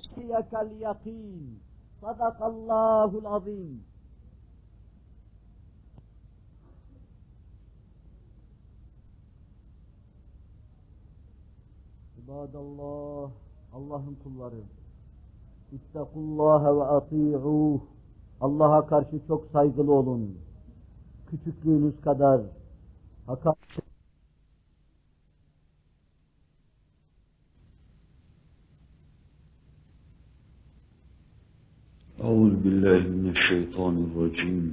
Şiyekel yakin. Sadakallahul azim. İbadallah, Allah'ın kulları. İttekullâhe ve ati'ûh. Allah'a karşı çok saygılı olun. Küçüklüğünüz kadar, hakaret الشيطان الرجيم.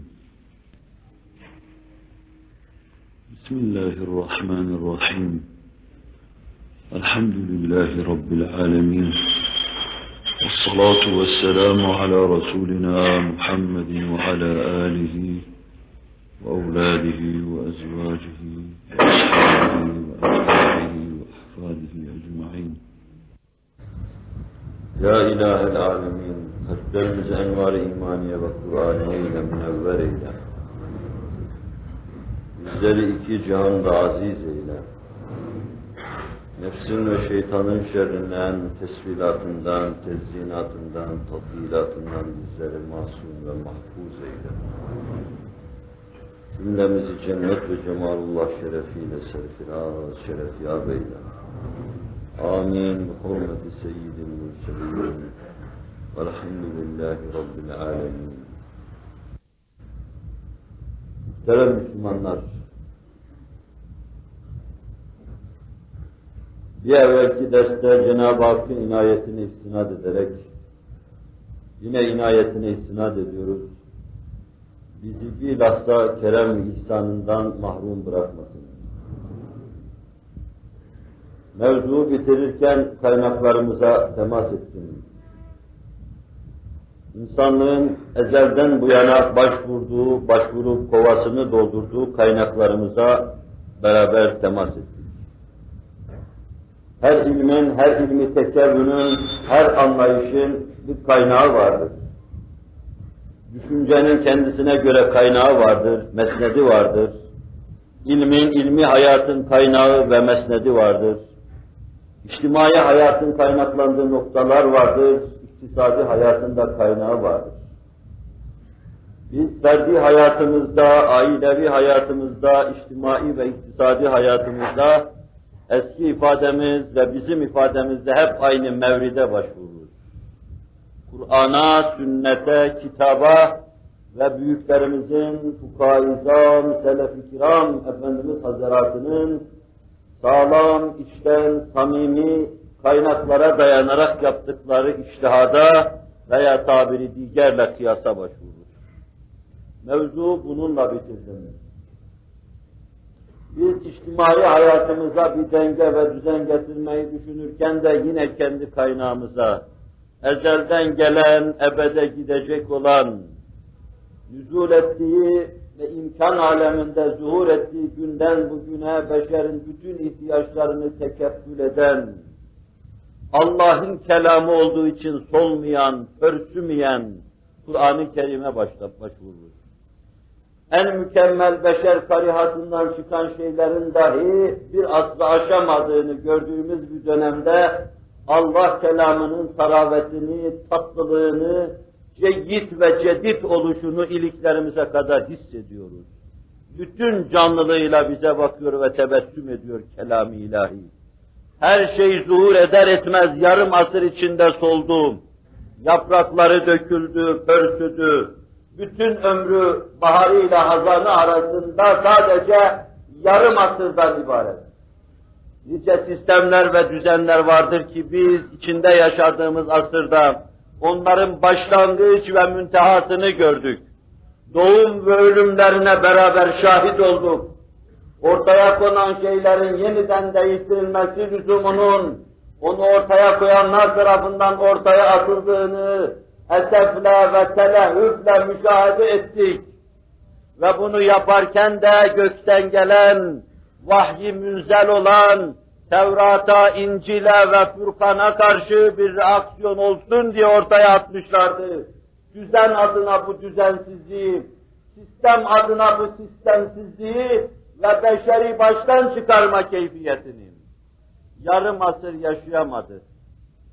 بسم الله الرحمن الرحيم. الحمد لله رب العالمين. والصلاة والسلام على رسولنا محمد وعلى آله وأولاده وأزواجه وأصحابه وأحفاده أجمعين. Ya İlahi Alemin, kalplerimizi envar-ı imaniye ve Kur'an eyle münevver eyle. Bizleri iki cihanda aziz eyle. Nefsin ve şeytanın şerrinden, tesvilatından, tezyinatından, tatbilatından bizleri masum ve mahfuz eyle. Cümlemizi cennet ve cemalullah şerefiyle serfiraz şerefiyab eyle. Amin. Hürmeti seyyidil mürselin. Velhamdülillahi Rabbil alemin. Muhterem Müslümanlar, bir evvelki derste Cenab-ı Hakk'ın inayetini istinad ederek, yine inayetine istinad ediyoruz. Bizi bilhassa kerem ihsanından mahrum bırakmasın. Mevzuu bitirirken kaynaklarımıza temas ettim. İnsanlığın ezelden bu yana başvurduğu, başvurup kovasını doldurduğu kaynaklarımıza beraber temas ettik. Her ilmin, her ilmi tekevvünün, her anlayışın bir kaynağı vardır. Düşüncenin kendisine göre kaynağı vardır, mesnedi vardır. İlmin, ilmi hayatın kaynağı ve mesnedi vardır. İçtimai hayatın kaynaklandığı noktalar vardır, iktisadi hayatında kaynağı vardır. Biz ferdi hayatımızda, ailevi hayatımızda, içtimai ve iktisadi hayatımızda eski ifademiz ve bizim ifademizde hep aynı mevride başvururuz. Kur'an'a, sünnete, kitaba ve büyüklerimizin, fukaizam, selef-i kiram, Efendimiz Hazretleri'nin sağlam, içten, samimi kaynaklara dayanarak yaptıkları iştihada veya tabiri diğerle kıyasa başvurur. Mevzu bununla bitirdim. Biz içtimai hayatımıza bir denge ve düzen getirmeyi düşünürken de yine kendi kaynağımıza, ezelden gelen, ebede gidecek olan, nüzul ettiği ve imkan aleminde zuhur ettiği günden bugüne beşerin bütün ihtiyaçlarını tekeffül eden, Allah'ın kelamı olduğu için solmayan, pörsümeyen Kur'an-ı Kerim'e başvurur. En mükemmel beşer karihatından çıkan şeylerin dahi bir asla aşamadığını gördüğümüz bir dönemde Allah kelamının taravetini, tatlılığını, ceyyit ve cedid oluşunu iliklerimize kadar hissediyoruz. Bütün canlılığıyla bize bakıyor ve tebessüm ediyor kelam-ı ilahi. Her şey zuhur eder etmez yarım asır içinde soldu. Yaprakları döküldü, pörsüdü. Bütün ömrü baharıyla hazanı arasında sadece yarım asırdan ibaret. Nice sistemler ve düzenler vardır ki biz içinde yaşadığımız asırda onların başlangıç ve müntehasını gördük. Doğum ve ölümlerine beraber şahit olduk. Ortaya konan şeylerin yeniden değiştirilmesi lüzumunun, onu ortaya koyanlar tarafından ortaya atıldığını esefle ve telehüfle müşahede ettik. Ve bunu yaparken de gökten gelen, vahyi münzel olan, Tevrat'a, İncil'e ve Furkan'a karşı bir reaksiyon olsun diye ortaya atmışlardı. Düzen adına bu düzensizliği, sistem adına bu sistemsizliği ve beşeri baştan çıkarma keyfiyetini yarım asır yaşayamadı.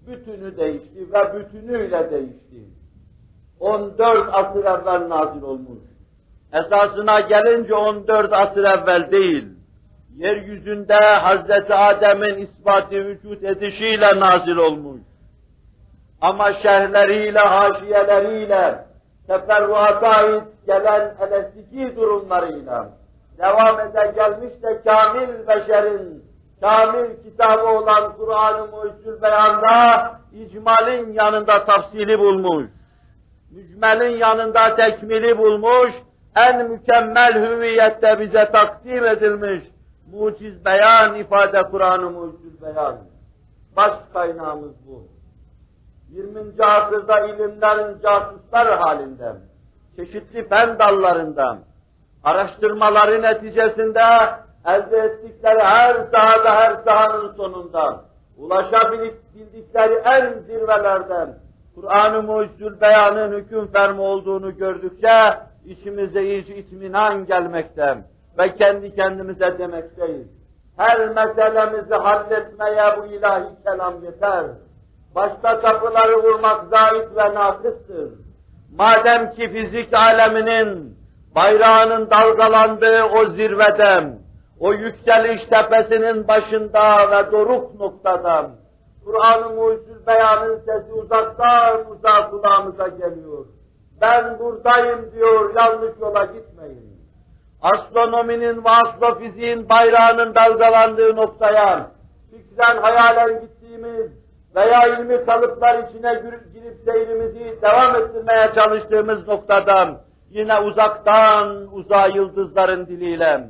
bütünü değişti ve bütünüyle değişti. 14 asır evvel nazil olmuş. Esasına gelince 14 asır evvel değil, yeryüzünde Hazreti Adem'in ispatı vücut edişiyle nazil olmuş. Ama şerhleriyle, haşiyeleriyle, teferruata ait gelen elestiki durumlarıyla devam ede gelmiş de kamil beşerin, kamil kitabı olan Kur'an-ı Mucizül Beyan'da icmalin yanında tafsili bulmuş. Mücmelin yanında tekmili bulmuş, en mükemmel hüviyette bize takdim edilmiş muciz beyan ifade Kur'an-ı Mucizül Beyan. Baş kaynağımız bu. 20. asırda ilimlerin casusları halinde, çeşitli fen dallarından, araştırmaları neticesinde elde ettikleri her sahada, her sahanın sonunda ulaşabildikleri en zirvelerden Kur'an-ı Mucizül Beyan'ın hüküm fermi olduğunu gördükçe içimize iyice itminan gelmekte ve kendi kendimize demekteyiz. Her meselemizi halletmeye bu ilahi kelam yeter. Başka kapıları vurmak zahit ve nakıstır. Madem ki fizik aleminin bayrağının dalgalandığı o zirveden, o yükseliş tepesinin başında ve doruk noktadan, Kur'an-ı Mucizül Beyan'ın sesi uzaktan uzağa kulağımıza geliyor. Ben buradayım diyor, yanlış yola gitmeyin. Astronominin ve astrofiziğin bayrağının dalgalandığı noktaya, fikren hayalen gittiğimiz veya ilmi kalıplar içine girip seyrimizi devam ettirmeye çalıştığımız noktadan, yine uzaktan uzağa yıldızların diliyle,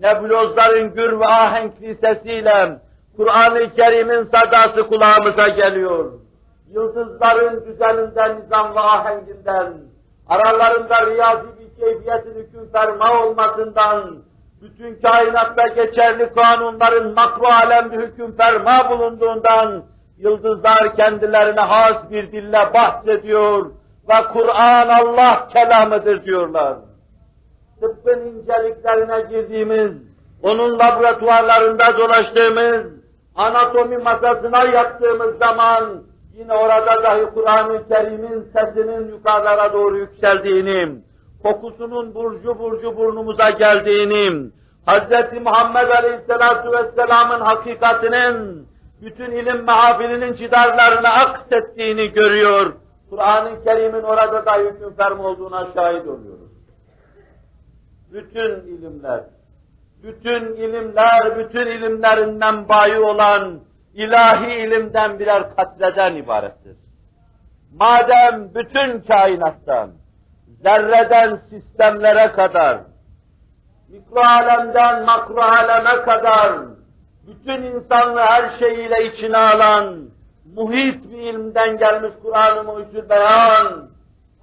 nebulozların gür ve ahenkli sesiyle, Kur'an-ı Kerim'in sadası kulağımıza geliyor. Yıldızların düzeninden, nizam ve ahenginden, aralarında riyazi bir keyfiyetin hüküm ferma olmasından, bütün kainatta geçerli kanunların makru alemde hüküm ferma bulunduğundan, yıldızlar kendilerine has bir dille bahsediyor ve Kur'an Allah kelamıdır diyorlar. Tıbbın inceliklerine girdiğimiz, onun laboratuvarlarında dolaştığımız, anatomi masasına yattığımız zaman yine orada dahi Kur'an-ı Kerim'in sesinin yukarılara doğru yükseldiğini, kokusunun burcu burcu burnumuza geldiğini, Hz. Muhammed Aleyhisselatü Vesselam'ın hakikatinin bütün ilim mahafilinin cidarlarına aksettiğini görüyor. Kur'an-ı Kerim'in orada da hüküm fermi olduğuna şahit oluyoruz. Bütün ilimler, bütün ilimler, bütün ilimlerin menbaı olan ilahi ilimden birer katreden ibarettir. Madem bütün kainattan, zerreden sistemlere kadar, mikro alemden makro aleme kadar, bütün insanlığı her şeyiyle içine alan, muhit bir ilimden gelmiş Kur'an-ı Beyan,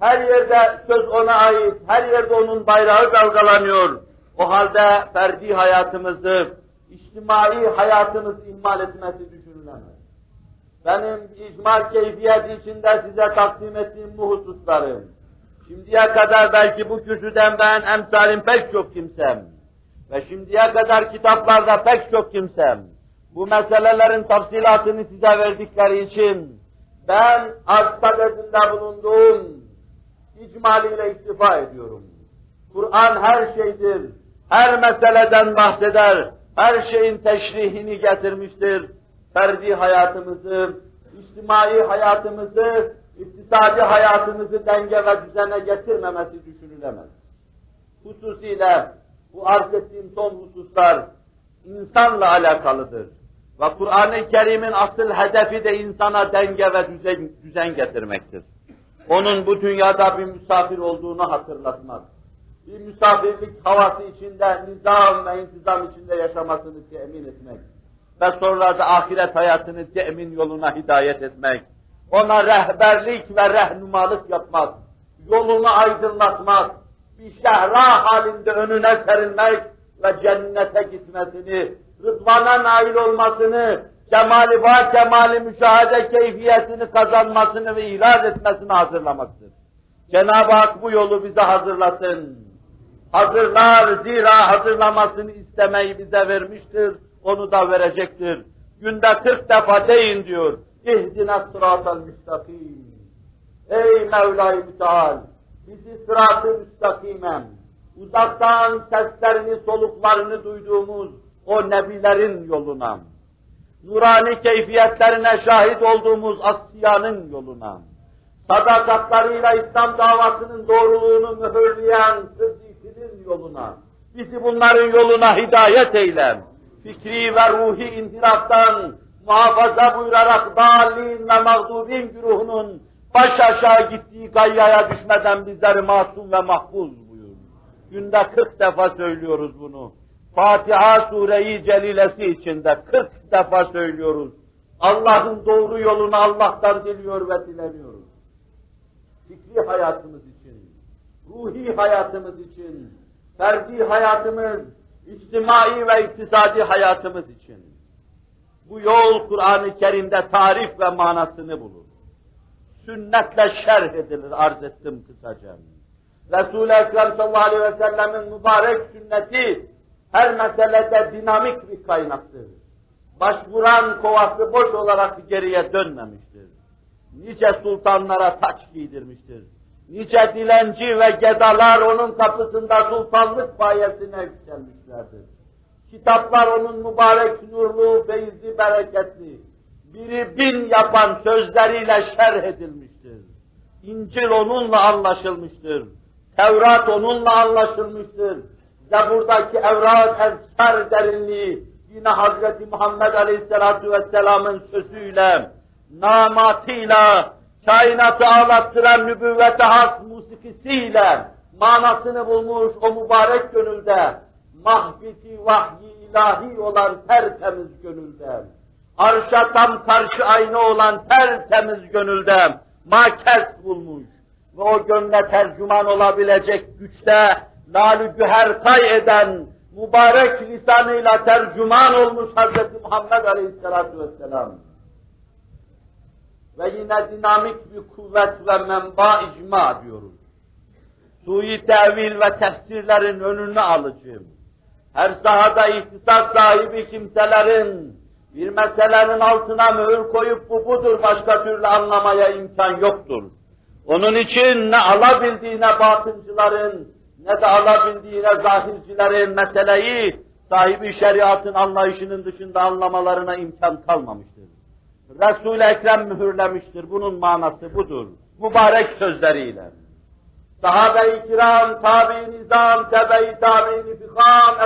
her yerde söz ona ait, her yerde onun bayrağı dalgalanıyor. O halde ferdi hayatımızı, içtimai hayatımızı ihmal etmesi düşünülemez. Benim icmal keyfiyeti içinde size takdim ettiğim bu hususları, şimdiye kadar belki bu kürsüden ben emsalim pek çok kimsem, ve şimdiye kadar kitaplarda pek çok kimsem, bu meselelerin tafsilatını size verdikleri için, ben arz talebinde bulunduğum icmaliyle iktifa ediyorum. Kur'an her şeydir, her meseleden bahseder, her şeyin teşrihini getirmiştir. Ferdi hayatımızı, içtimai hayatımızı, iktisadi hayatımızı denge ve düzene getirmemesi düşünülemez. Hususiyle bu arz ettiğim son hususlar insanla alakalıdır. Ve Kur'an-ı Kerim'in asıl hedefi de insana denge ve düzen, düzen getirmektir. Onun bu dünyada bir misafir olduğunu hatırlatmak. Bir misafirlik havası içinde, nizam ve intizam içinde yaşamasını temin etmek. Ve sonra da ahiret hayatını temin yoluna hidayet etmek. Ona rehberlik ve rehnumalık yapmak. Yolunu aydınlatmak. Bir şehra halinde önüne serilmek ve cennete gitmesini, rıdvana nail olmasını, kemali var kemali müşahede keyfiyetini kazanmasını ve ihlal etmesini hazırlamaktır. Cenab-ı Hak bu yolu bize hazırlasın. Hazırlar, zira hazırlamasını istemeyi bize vermiştir, onu da verecektir. Günde 40 defa deyin diyor. İhdina sıratel müstakim. Ey Mevla-i Müteal, bizi sırat-ı müstakimen, uzaktan seslerini, soluklarını duyduğumuz o nebilerin yoluna, nurani keyfiyetlerine şahit olduğumuz Asya'nın yoluna, sadakatlarıyla İslam davasının doğruluğunu mühürleyen Sıddık'ın yoluna, bizi bunların yoluna hidayet eyle. Fikri ve ruhi inhiraftan muhafaza buyurarak dalin ve mağdubin güruhunun baş aşağı gittiği gayyaya düşmeden bizleri masum ve mahfuz buyur. Günde 40 defa söylüyoruz bunu. Fatiha sureyi celilesi içinde 40 defa söylüyoruz. Allah'ın doğru yolunu Allah'tan diliyor ve dileniyoruz. Fikri hayatımız için, ruhi hayatımız için, ferdi hayatımız, içtimai ve iktisadi hayatımız için. Bu yol Kur'an-ı Kerim'de tarif ve manasını bulur. Sünnetle şerh edilir, arz ettim kısaca. Resul-i Ekrem sallallahu aleyhi ve sellemin mübarek sünneti her meselede dinamik bir kaynaktır. Başvuran kovası boş olarak geriye dönmemiştir. Nice sultanlara taç giydirmiştir. Nice dilenci ve gedalar onun kapısında sultanlık payesine yükselmişlerdir. Kitaplar onun mübarek nurlu, feyizli, bereketli, biri bin yapan sözleriyle şerh edilmiştir. İncil onunla anlaşılmıştır. Tevrat onunla anlaşılmıştır. Zebur'daki evrat efsar derinliği yine Hazreti Muhammed Aleyhisselatü Vesselam'ın sözüyle, namatıyla, kainatı ağlattıran nübüvvete has musikisiyle manasını bulmuş o mübarek gönülde, mahbiti vahyi ilahi olan tertemiz gönülde, arşa tam karşı aynı olan tertemiz gönülde makes bulmuş ve o gönle tercüman olabilecek güçte lalü güher kay eden mübarek lisanıyla tercüman olmuş Hz. Muhammed Aleyhisselatü Vesselam. Ve yine dinamik bir kuvvet ve menba icma diyoruz. Sui tevil ve tefsirlerin önünü alıcı. Her sahada ihtisas sahibi kimselerin bir meselenin altına mühür koyup bu budur başka türlü anlamaya imkan yoktur. Onun için ne alabildiğine batıncıların ne de alabildiğine zahircilerin meseleyi sahibi şeriatın anlayışının dışında anlamalarına imkan kalmamıştır. Resul-i Ekrem mühürlemiştir. Bunun manası budur. Mübarek sözleriyle. Sahabe-i kiram, tabi-i nizam, tebe-i tabi-i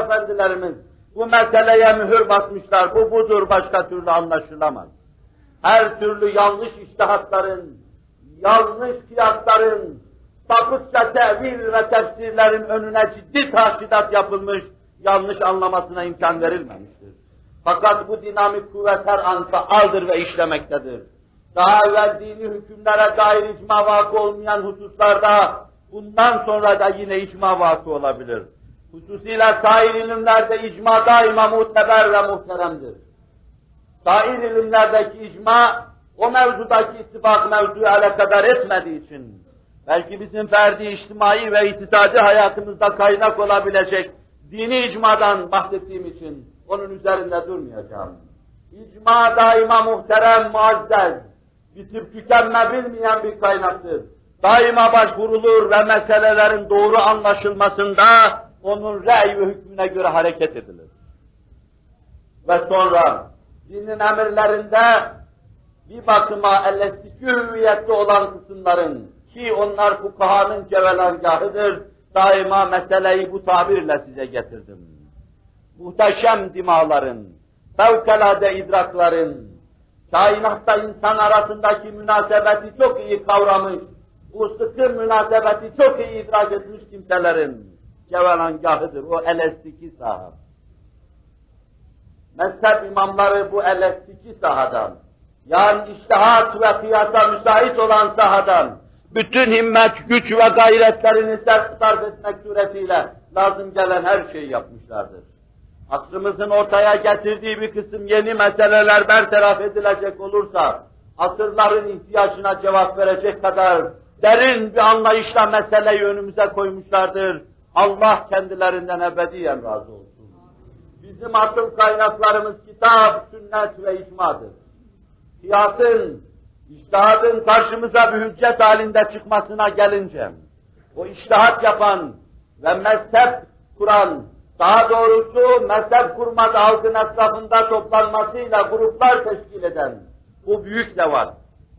efendilerimiz bu meseleye mühür basmışlar. Bu budur, başka türlü anlaşılamaz. Her türlü yanlış iştihatların, yanlış kıyasların, sapıkça tevil ve tefsirlerin önüne ciddi tahkidat yapılmış, yanlış anlamasına imkan verilmemiştir. Fakat bu dinamik kuvvet her an faaldır ve işlemektedir. Daha evvel dini hükümlere dair icma vakı olmayan hususlarda bundan sonra da yine icma vakı olabilir. Hususiyle sair ilimlerde icma daima muteber ve muhteremdir. Sair ilimlerdeki icma o mevzudaki ittifak mevzuyu alakadar etmediği için belki bizim ferdi içtimai ve iktisadi hayatımızda kaynak olabilecek dini icmadan bahsettiğim için onun üzerinde durmayacağım. İcma daima muhterem, muazzez, bitip tükenme bilmeyen bir kaynaktır. Daima başvurulur ve meselelerin doğru anlaşılmasında onun rey ve hükmüne göre hareket edilir. Ve sonra dinin emirlerinde bir bakıma ellestiki hüviyette olan kısımların ki onlar fukahanın cevelergahıdır, daima meseleyi bu tabirle size getirdim. Muhteşem dimaların, fevkalade idrakların, kainatta insan arasındaki münasebeti çok iyi kavramış, bu sıkı münasebeti çok iyi idrak etmiş kimselerin cevelangahıdır, o elestiki saha. Mezhep imamları bu elestiki sahadan, yani iştihat ve kıyasa müsait olan sahadan, bütün himmet, güç ve gayretlerini sarf etmek suretiyle lazım gelen her şeyi yapmışlardır. Asrımızın ortaya getirdiği bir kısım yeni meseleler bertaraf edilecek olursa, asırların ihtiyacına cevap verecek kadar derin bir anlayışla meseleyi önümüze koymuşlardır. Allah kendilerinden ebediyen razı olsun. Bizim asıl kaynaklarımız kitap, sünnet ve icmadır. kıyasın, iştihadın karşımıza bir hüccet halinde çıkmasına gelince, o iştihat yapan ve mezhep kuran, daha doğrusu mezhep kurmadı halkın etrafında toplanmasıyla gruplar teşkil eden bu büyük de var.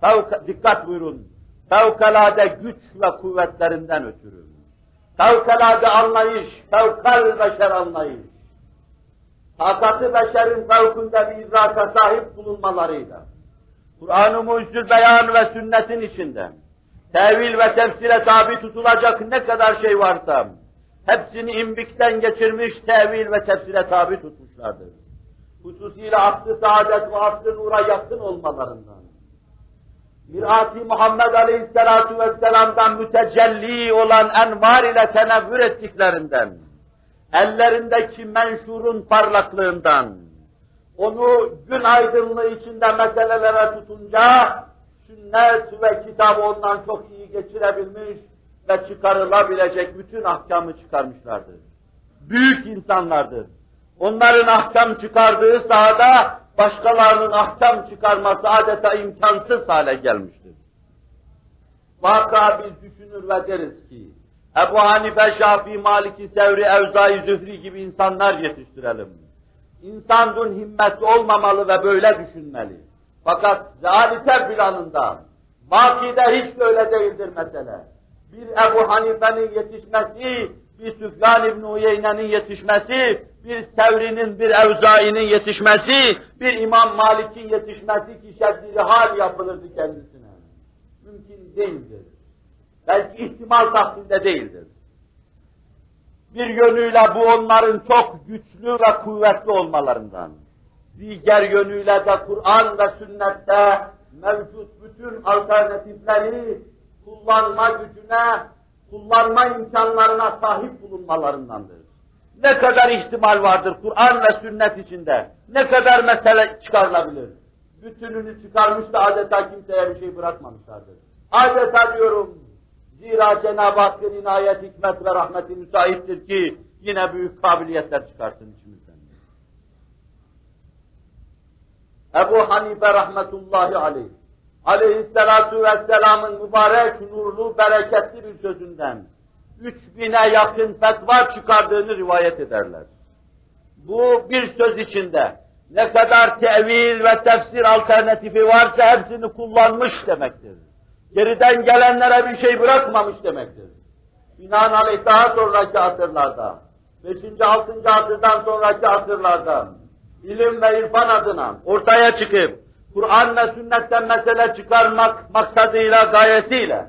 Fevk, dikkat buyurun. Fevkalade güç ve kuvvetlerinden ötürü. Fevkalade anlayış, fevkal beşer anlayış. Takatı beşerin fevkünde bir idraka sahip bulunmalarıyla. Kur'an-ı Beyan ve sünnetin içinde tevil ve tefsire tabi tutulacak ne kadar şey varsa hepsini imbikten geçirmiş tevil ve tefsire tabi tutmuşlardır. Hususiyle aslı saadet ve aslı nura yakın olmalarından. Mirat-ı Muhammed Aleyhisselatü Vesselam'dan mütecelli olan envar ile tenevvür ettiklerinden, ellerindeki menşurun parlaklığından, onu gün aydınlığı içinde meselelere tutunca, sünnet ve kitabı ondan çok iyi geçirebilmiş ve çıkarılabilecek bütün ahkamı çıkarmışlardır. Büyük insanlardır. Onların ahkam çıkardığı sahada başkalarının ahkam çıkarması adeta imkansız hale gelmiştir. Vaka biz düşünür ve deriz ki, Ebu Hanife, Şafii, Maliki, Sevri, Evzai, Zühri gibi insanlar yetiştirelim. İnsanın himmeti olmamalı ve böyle düşünmeli. Fakat zalite planında, vakide hiç böyle değildir mesele. Bir Ebu Hanife'nin yetişmesi, bir Süfyan İbni Uyeyne'nin yetişmesi, bir Sevri'nin, bir Evzai'nin yetişmesi, bir İmam Malik'in yetişmesi ki şeddili hal yapılırdı kendisine. Mümkün değildir. Belki ihtimal tahtinde değildir. Bir yönüyle bu onların çok güçlü ve kuvvetli olmalarından. Diğer yönüyle de Kur'an ve sünnette mevcut bütün alternatifleri kullanma gücüne, kullanma imkanlarına sahip bulunmalarındandır. Ne kadar ihtimal vardır Kur'an ve sünnet içinde, ne kadar mesele çıkarılabilir. Bütününü çıkarmış da adeta kimseye bir şey bırakmamışlardır. Adeta diyorum, zira Cenab-ı Hakk'ın inayet, hikmet ve rahmeti müsaittir ki yine büyük kabiliyetler çıkarsın içimizden. Ebu Hanife rahmetullahi aleyh, aleyhissalatu vesselamın mübarek, nurlu, bereketli bir sözünden, üç bine yakın fetva çıkardığını rivayet ederler. Bu bir söz içinde ne kadar tevil ve tefsir alternatifi varsa hepsini kullanmış demektir. Geriden gelenlere bir şey bırakmamış demektir. Binaenaleyh daha sonraki asırlarda, 5. 6. asırdan sonraki asırlarda ilim ve irfan adına ortaya çıkıp Kur'an ve sünnetten mesele çıkarmak maksadıyla, gayesiyle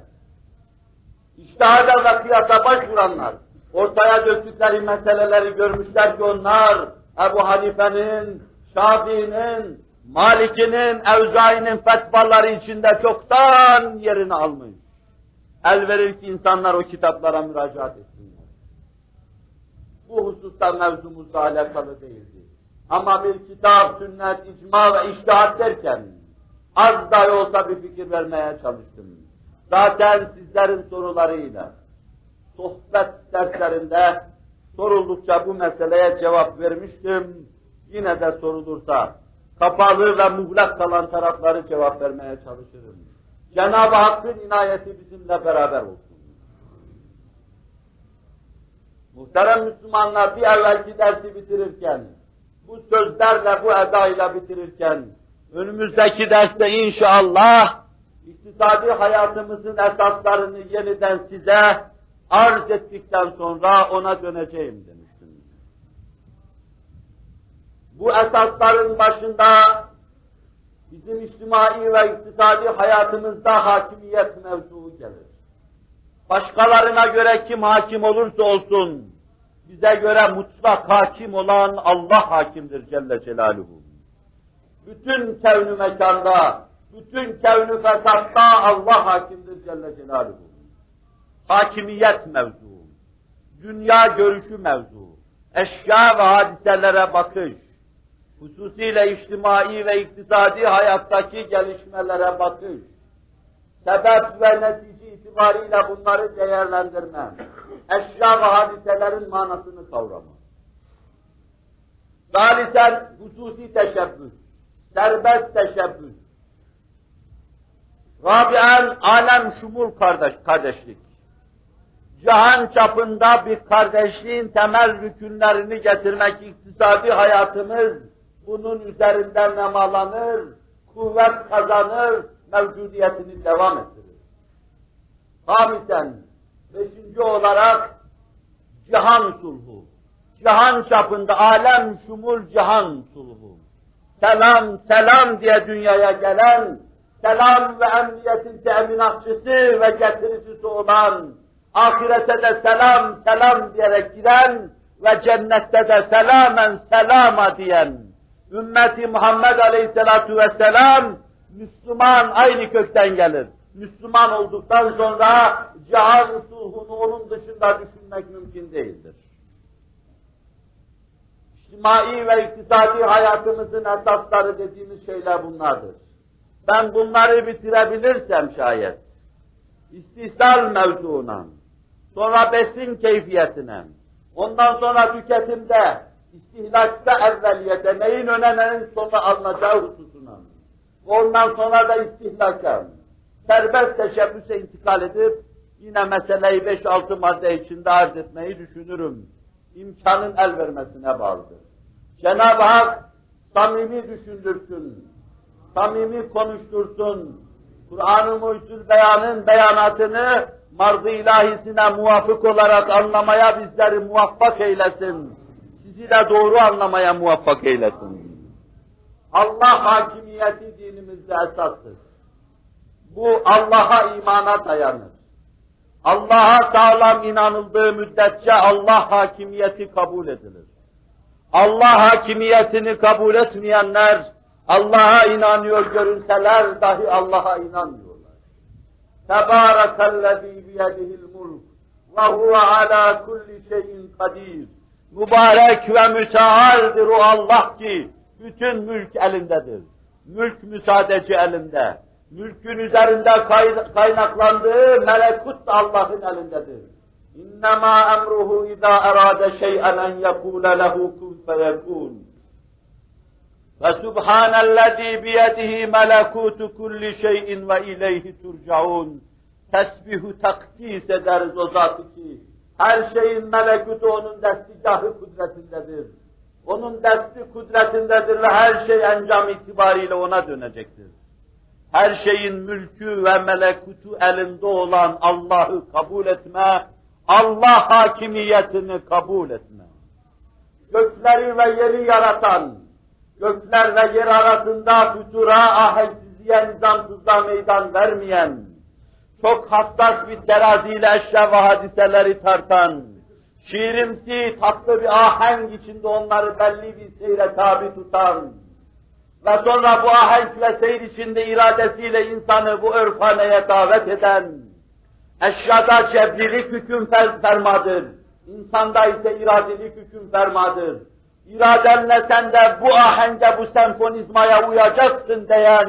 İçtihada ve kıyasa başvuranlar, ortaya döktükleri meseleleri görmüşler ki onlar, Ebu Hanife'nin, Şafii'nin, Malik'inin, Evzai'nin fetvaları içinde çoktan yerini almış. El verir ki insanlar o kitaplara müracaat etsinler. Bu hususta mevzumuzla alakalı değildi. Ama bir kitap, sünnet, icma ve iştihat derken az dahi olsa bir fikir vermeye çalıştım. Zaten sizlerin sorularıyla sohbet derslerinde soruldukça bu meseleye cevap vermiştim. Yine de sorulursa kapalı ve muğlak kalan tarafları cevap vermeye çalışırım. Cenab-ı Hakk'ın inayeti bizimle beraber olsun. Muhterem Müslümanlar bir evvelki dersi bitirirken, bu sözlerle, bu edayla bitirirken, önümüzdeki derste inşallah iktisadi hayatımızın esaslarını yeniden size arz ettikten sonra ona döneceğim Bu esasların başında bizim içtimai ve iktisadi hayatımızda hakimiyet mevzuu gelir. Başkalarına göre kim hakim olursa olsun, bize göre mutlak hakim olan Allah hakimdir Celle Celaluhu. Bütün kevnü mekanda, bütün kevnü fesatta Allah hakimdir Celle Celaluhu. Hakimiyet mevzu, dünya görüşü mevzu, eşya ve hadiselere bakış, hususiyle içtimai ve iktisadi hayattaki gelişmelere bakış, sebep ve netice itibariyle bunları değerlendirme, eşya ve hadiselerin manasını kavrama. Salisen hususi teşebbüs, serbest teşebbüs, Rabi'en alem şumul kardeş, kardeşlik. Cihan çapında bir kardeşliğin temel rükünlerini getirmek iktisadi hayatımız bunun üzerinden nemalanır, kuvvet kazanır, mevcudiyetini devam ettirir. Hamisen, beşinci olarak cihan sulhu. Cihan çapında alem şumul cihan sulhu. Selam, selam diye dünyaya gelen, selam ve emniyetin teminatçısı ve getiricisi olan, ahirete de selam, selam diyerek giren ve cennette de selamen selama diyen, ümmeti Muhammed Aleyhisselatu Vesselam, Müslüman aynı kökten gelir. Müslüman olduktan sonra cihan sulhunu onun dışında düşünmek mümkün değildir. İçtimai ve iktisadi hayatımızın esasları dediğimiz şeyler bunlardır. Ben bunları bitirebilirsem şayet, istihsal mevzuuna, sonra besin keyfiyetine, ondan sonra tüketimde, istihlakta evveliyete, neyin öne neyin sonra alınacağı hususuna, ondan sonra da istihlaka, serbest teşebbüse intikal edip, yine meseleyi 5-6 madde içinde arz etmeyi düşünürüm. İmkanın el vermesine bağlıdır. Cenab-ı Hak samimi düşündürsün, samimi konuştursun, Kur'an-ı Mucizül Beyan'ın beyanatını marz-ı ilahisine muvafık olarak anlamaya bizleri muvaffak eylesin. Sizi de doğru anlamaya muvaffak eylesin. Allah hakimiyeti dinimizde esastır. Bu Allah'a imana dayanır. Allah'a sağlam inanıldığı müddetçe Allah hakimiyeti kabul edilir. Allah hakimiyetini kabul etmeyenler, Allah'a inanıyor görünseler dahi Allah'a inanmıyorlar. Tebârekellezî biyedihil mulk ve huve alâ kulli şeyin kadir Mübarek ve mütealdir o Allah ki bütün mülk elindedir. Mülk müsaadeci elinde. Mülkün üzerinde kaynaklandığı melekut da Allah'ın elindedir. İnnemâ emruhu izâ erâde şey'en en yekûle lehu kun feyekûn. فسبحان الذي بيده ملكوت كل شيء ve ileyhi turcaun. Tesbihu takdis ederiz o zatı ki her şeyin melekutu onun destigahı kudretindedir. Onun desti kudretindedir ve her şey encam itibariyle ona dönecektir. Her şeyin mülkü ve melekutu elinde olan Allah'ı kabul etme, Allah hakimiyetini kabul etme. Gökleri ve yeri yaratan, gökler ve yer arasında fütura, ahenksizliğe, nizamsızlığa meydan vermeyen, çok hassas bir teraziyle eşya ve hadiseleri tartan, şiirimsi, tatlı bir ahenk içinde onları belli bir seyre tabi tutan ve sonra bu ahenk ve seyir içinde iradesiyle insanı bu örfaneye davet eden, eşyada cebrilik hüküm fermadır, insanda ise iradelik hüküm fermadır. İradenle sen de bu ahenge, bu senfonizmaya uyacaksın diyen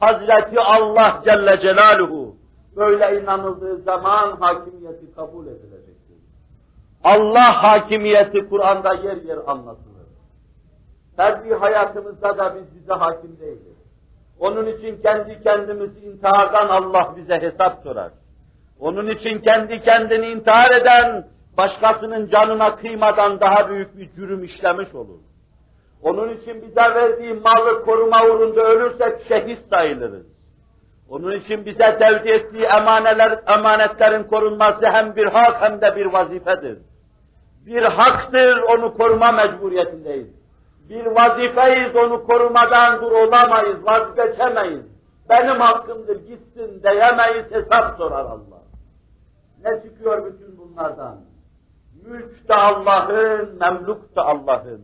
Hazreti Allah Celle Celaluhu böyle inanıldığı zaman hakimiyeti kabul edilecektir. Allah hakimiyeti Kur'an'da yer yer anlatılır. Ferdi hayatımızda da biz bize hakim değiliz. Onun için kendi kendimizi intihardan Allah bize hesap sorar. Onun için kendi kendini intihar eden başkasının canına kıymadan daha büyük bir cürüm işlemiş olur. Onun için bize verdiği malı koruma uğrunda ölürsek şehit sayılırız. Onun için bize tevdi ettiği emaneler, emanetlerin korunması hem bir hak hem de bir vazifedir. Bir haktır, onu koruma mecburiyetindeyiz. Bir vazifeyiz, onu korumadan dur olamayız, vazgeçemeyiz. Benim hakkımdır, gitsin diyemeyiz, hesap sorar Allah. Ne çıkıyor bütün bunlardan? Mülk de Allah'ın, memluk da Allah'ın.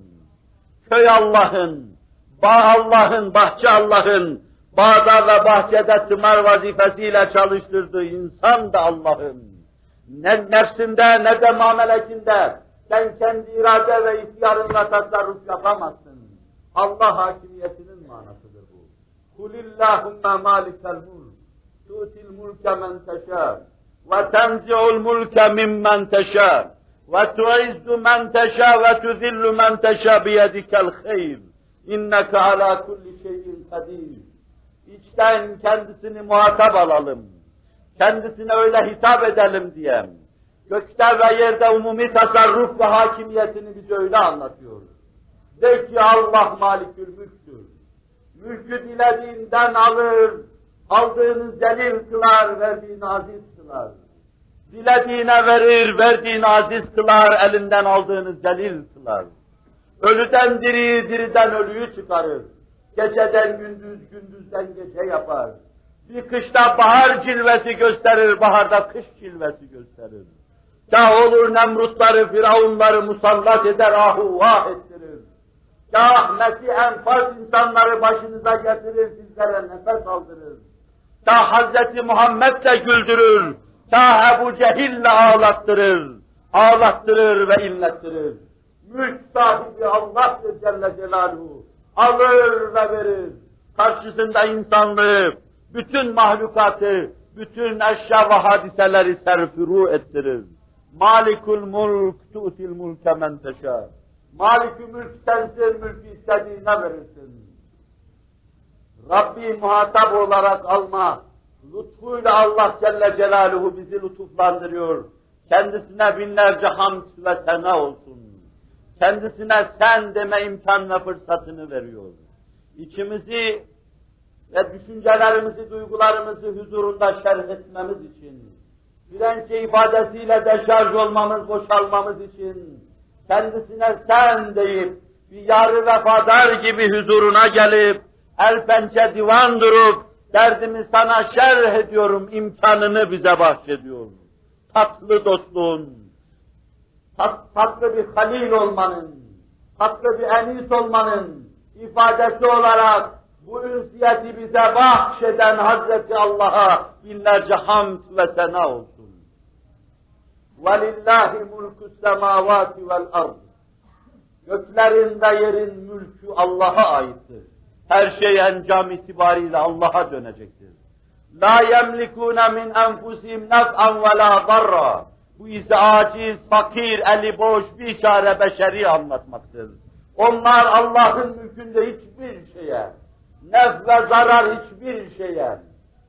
Köy Allah'ın, bağ Allah'ın, bahçe Allah'ın, bağda ve bahçede tımar vazifesiyle çalıştırdığı insan da Allah'ım. Ne nefsinde ne de mamelekinde sen kendi irade ve ihtiyarınla tasarruf yapamazsın. Allah hakimiyetinin manasıdır bu. Kulillahümme malikel mulk, tutil mulke men teşâ, ve tenzi'ul mulke mimmen teşâ, ve tuizzu men teşâ ve tuzillu men teşâ biyedikel hayr. İnneke ala kulli şeyin kadir içten kendisini muhatap alalım. Kendisine öyle hitap edelim diye. Gökte ve yerde umumi tasarruf ve hakimiyetini bize öyle anlatıyor. De ki Allah malikül mülktür. Mülkü dilediğinden alır, aldığını zelil kılar, verdiğini aziz kılar. Dilediğine verir, verdiğini aziz kılar, elinden aldığını zelil kılar. Ölüden diri, diriden ölüyü çıkarır. Geceden gündüz, gündüzden gece yapar. Bir kışta bahar cilvesi gösterir, baharda kış cilvesi gösterir. Kah olur Nemrutları, Firavunları musallat eder, ahu vah ettirir. Kah Mesih enfaz insanları başınıza getirir, sizlere nefes aldırır. Kah Hazreti Muhammed de güldürür, kah Ebu Cehil'le ağlattırır, ağlattırır ve inlettirir. Mülk sahibi Allah'tır Celle Celaluhu. Alır ve verir. Karşısında insanlığı, bütün mahlukatı, bütün eşya ve hadiseleri serfuru ettirir. Malikul mulk tu'til mulke men teşâ. Malikü mülk sensin, mülkü istediğine verirsin. Rabbi muhatap olarak alma. Lütfuyla Allah Celle Celaluhu bizi lütuflandırıyor. Kendisine binlerce hamd ve sena olsun. Kendisine sen deme imkan ve fırsatını veriyor. İçimizi ve düşüncelerimizi, duygularımızı huzurunda şerh etmemiz için, Frençe ifadesiyle deşarj olmamız, boşalmamız için, kendisine sen deyip, bir yarı vefadar gibi huzuruna gelip, el pençe divan durup, derdimi sana şerh ediyorum, imkanını bize bahşediyor. Tatlı dostluğun, tat, tatlı bir halil olmanın, tatlı bir enis olmanın ifadesi olarak bu ünsiyeti bize bahşeden Hazreti Allah'a binlerce hamd ve sena olsun. وَلِلَّهِ مُلْكُ السَّمَاوَاتِ وَالْأَرْضِ Göklerin ve yerin mülkü Allah'a aittir. Her şey encam itibariyle Allah'a dönecektir. La yemlikune min enfusihim nef'an ve la darra. bu ise aciz, fakir, eli boş, bir çare beşeri anlatmaktır. Onlar Allah'ın mülkünde hiçbir şeye, nef ve zarar hiçbir şeye,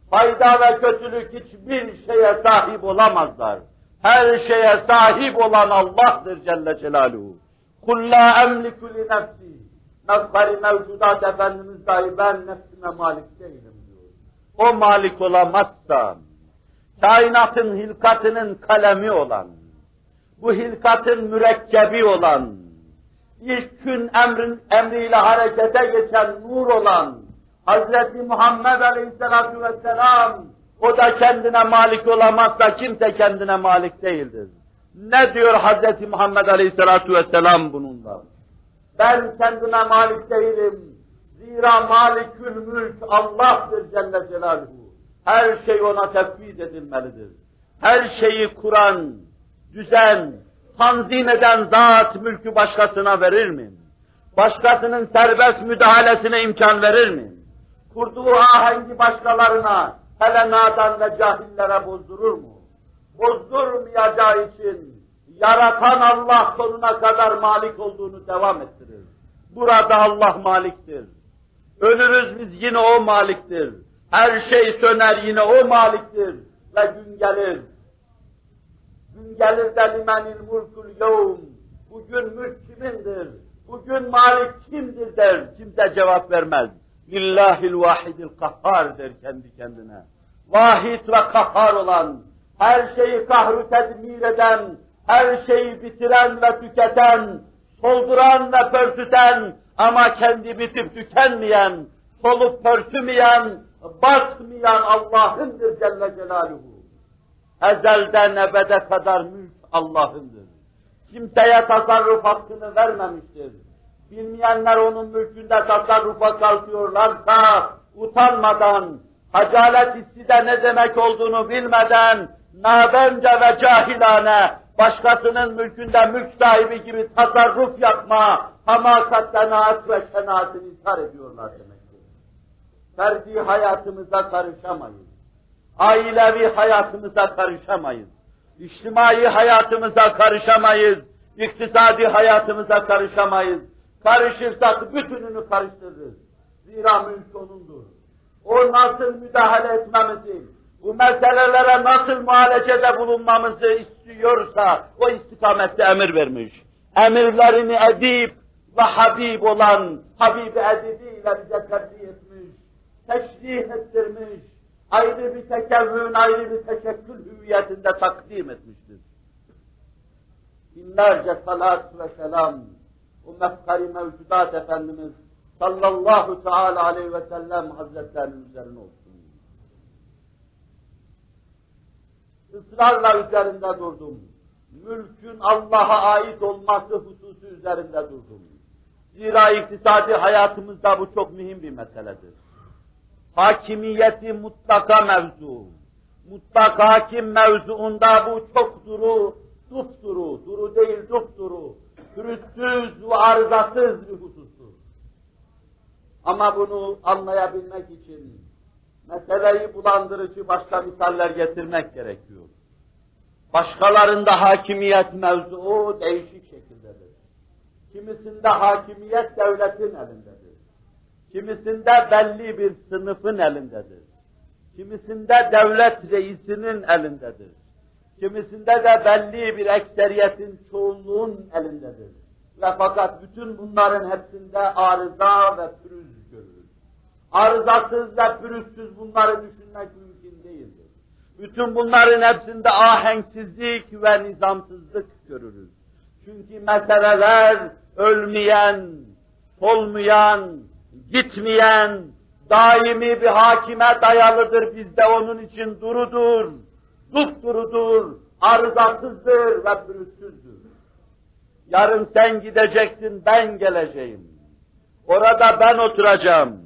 fayda ve kötülük hiçbir şeye sahip olamazlar. Her şeye sahip olan Allah'tır Celle Celaluhu. La emliku li nefsi. Mefkari mevcudat Efendimiz dahi ben nefsime malik değilim diyor. O malik olamazsa, kainatın hilkatının kalemi olan, bu hilkatın mürekkebi olan, ilk gün emrin, emriyle harekete geçen nur olan, Hazreti Muhammed Aleyhisselatü Vesselam, o da kendine malik olamazsa kimse kendine malik değildir. Ne diyor Hazreti Muhammed Aleyhisselatü Vesselam bununla? Ben kendime malik değilim. Zira malikül mülk Allah'tır Celle Celaluhu. Her şey ona tefviz edilmelidir. Her şeyi kuran, düzen, tanzim eden zat mülkü başkasına verir mi? Başkasının serbest müdahalesine imkan verir mi? Kurduğu ahengi başkalarına, hele nadan ve cahillere bozdurur mu? Bozdurmayacağı için yaratan Allah sonuna kadar malik olduğunu devam ettirir. Burada Allah maliktir. Ölürüz biz yine o maliktir. Her şey söner yine o maliktir. Ve gün gelir. Gün gelir de limenil mulkul yevm. Bugün mülk kimindir? Bugün malik kimdir der. Kimse cevap vermez. Lillahil vahidil kahhar der kendi kendine. Vahid ve kahhar olan, her şeyi kahru tedmir eden, her şeyi bitiren ve tüketen, solduran ve pörtüten ama kendi bitip tükenmeyen, solup pörtümeyen, batmayan Allah'ındır Celle Celaluhu. Ezelden ebede kadar mülk Allah'ındır. Kimseye tasarruf hakkını vermemiştir. Bilmeyenler onun mülkünde tasarrufa kalkıyorlarsa, utanmadan, hacalet hissi de ne demek olduğunu bilmeden, nadence ve cahilane, başkasının mülkünde mülk sahibi gibi tasarruf yapma, hamakat, denaat ve şenaatini ithar ediyorlar demektir. Ferdi hayatımıza karışamayız. Ailevi hayatımıza karışamayız. İçtimai hayatımıza karışamayız. İktisadi hayatımıza karışamayız. Karışırsak bütününü karıştırırız. Zira mülk O'nundur. o nasıl müdahale etmemizi, bu meselelere nasıl muhalecede bulunmamızı istiyorsa o istikamette emir vermiş. Emirlerini edip ve Habib olan Habib-i Edibiyle bize tercih etmiş, teşrih ettirmiş, ayrı bir tekevvün, ayrı bir teşekkül hüviyetinde takdim etmiştir. Binlerce salat ve selam, o mefkari mevcudat Efendimiz sallallahu teala aleyhi ve sellem hazretlerinin üzerine olsun. Israrla üzerinde durdum. Mülkün Allah'a ait olması hususu üzerinde durdum. Zira iktisadi hayatımızda bu çok mühim bir meseledir. Hakimiyeti mutlaka mevzu. Mutlak hakim mevzuunda bu çok duru, dupduru, duru değil dupduru, pürüzsüz ve arızasız bir husustur. Ama bunu anlayabilmek için meseleyi bulandırıcı başka misaller getirmek gerekiyor. Başkalarında hakimiyet mevzuu değişik şekildedir. Kimisinde hakimiyet devletin elindedir. Kimisinde belli bir sınıfın elindedir. Kimisinde devlet reisinin elindedir. Kimisinde de belli bir ekseriyetin, çoğunluğun elindedir. Ve fakat bütün bunların hepsinde arıza ve pürüz görülür. Arızasız ve pürüzsüz bunları düşünmek mümkün değildir. Bütün bunların hepsinde ahenksizlik ve nizamsızlık görürüz. Çünkü meseleler ölmeyen, solmayan, gitmeyen, daimi bir hakime dayalıdır. Bizde onun için durudur, dupdurudur, arızasızdır ve pürüzsüzdür. Yarın sen gideceksin, ben geleceğim. Orada ben oturacağım.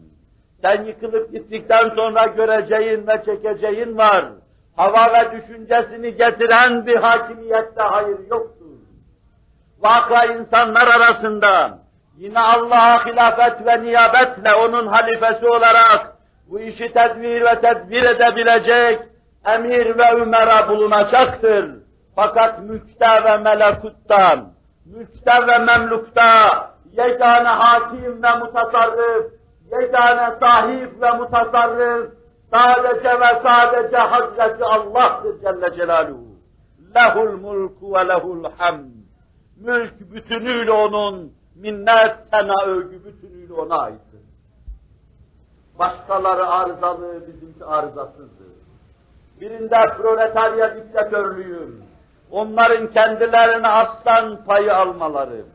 Sen yıkılıp gittikten sonra göreceğin ve çekeceğin var. Hava ve düşüncesini getiren bir hakimiyette hayır yoktur. Vaka insanlar arasında yine Allah'a hilafet ve niyabetle onun halifesi olarak bu işi tedbir ve tedbir edebilecek emir ve ümera bulunacaktır. Fakat mülkte ve melekutta, mülkte ve memlukta yegane hakim ve mutasarrıf, yegane sahip ve mutasarrıf, sadece ve sadece Hazreti Allah'tır Celle Celaluhu. Lehul mulku ve lehul hamd. Mülk bütünüyle onun, minnet, sena, övgü bütünüyle ona aittir. Başkaları arızalı, bizimki arızasızdır. Birinde proletarya diktatörlüğü, onların kendilerine aslan payı almaları,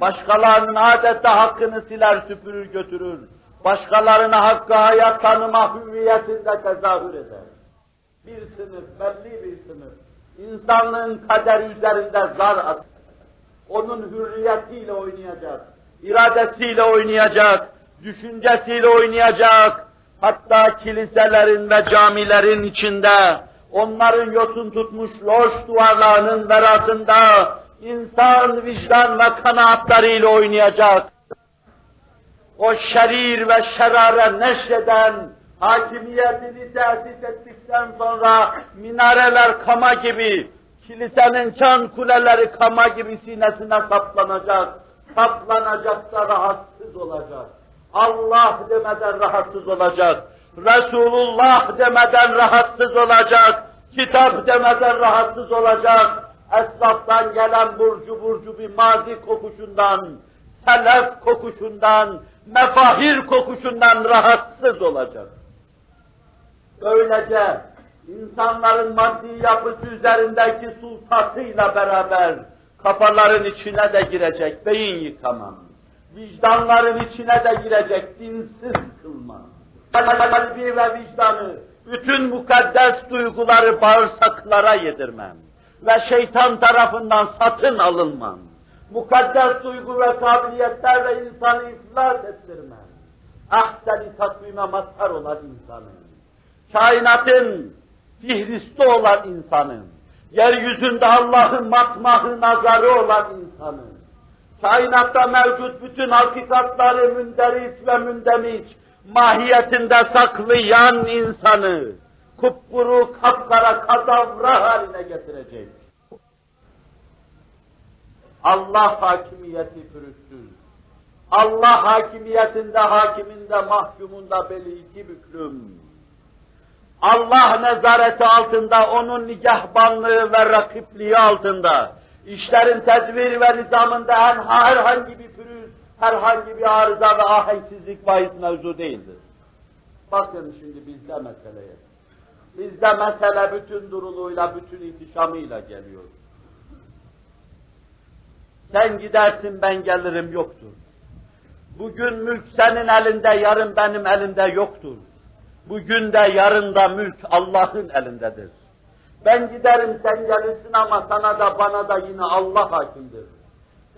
başkalarının adeta hakkını siler süpürür götürür, başkalarına hakkı hayat tanıma hüviyetinde tezahür eder. Bir sınıf, belli bir sınıf, insanlığın kaderi üzerinde zar at. Onun hürriyetiyle oynayacak, iradesiyle oynayacak, düşüncesiyle oynayacak, hatta kiliselerin ve camilerin içinde, onların yosun tutmuş loş duvarlarının verasında, insan vicdan ve kanaatlarıyla oynayacak. O şerir ve şerare neşreden, hakimiyetini tesis ettikten sonra minareler kama gibi, kilisenin çan kuleleri kama gibi sinesine saplanacak, saplanacak da rahatsız olacak. Allah demeden rahatsız olacak. Resulullah demeden rahatsız olacak. Kitap demeden rahatsız olacak. Esnaftan gelen burcu burcu bir mazi kokuşundan, selef kokuşundan, mefahir kokuşundan rahatsız olacak. Böylece insanların maddi yapısı üzerindeki sultatıyla beraber kafaların içine de girecek beyin yıkamam. Vicdanların içine de girecek dinsiz kılma. Kalbi ve vicdanı, bütün mukaddes duyguları bağırsaklara yedirmem. Ve şeytan tarafından satın alınmam. Mukaddes duygu ve kabiliyetlerle insanı iflas ettirmem. Ahseni takvime mazhar olan insanın. Kainatın fihristi olan insanın, yeryüzünde Allah'ın matmahı nazarı olan insanın, kainatta mevcut bütün hakikatları münderit ve mündemiç, mahiyetinde saklayan insanı, kupkuru kapkara kadavra haline getirecek. Allah hakimiyeti pürüzsüz. Allah hakimiyetinde, hakiminde, mahkumunda beli iki büklüm. Allah nezareti altında, onun nigahbanlığı ve rakipliği altında, işlerin tedbir ve nizamında herhangi bir pürüz, herhangi bir arıza ve ahenksizlik bahis mevzu değildir. Bakın şimdi bizde meseleye. Bizde mesele bütün duruluğuyla, bütün ihtişamıyla geliyor. Sen gidersin ben gelirim yoktur. Bugün mülk senin elinde, yarın benim elimde yoktur. Bugün de yarın da mülk Allah'ın elindedir. Ben giderim sen gelirsin ama sana da bana da yine Allah hakimdir.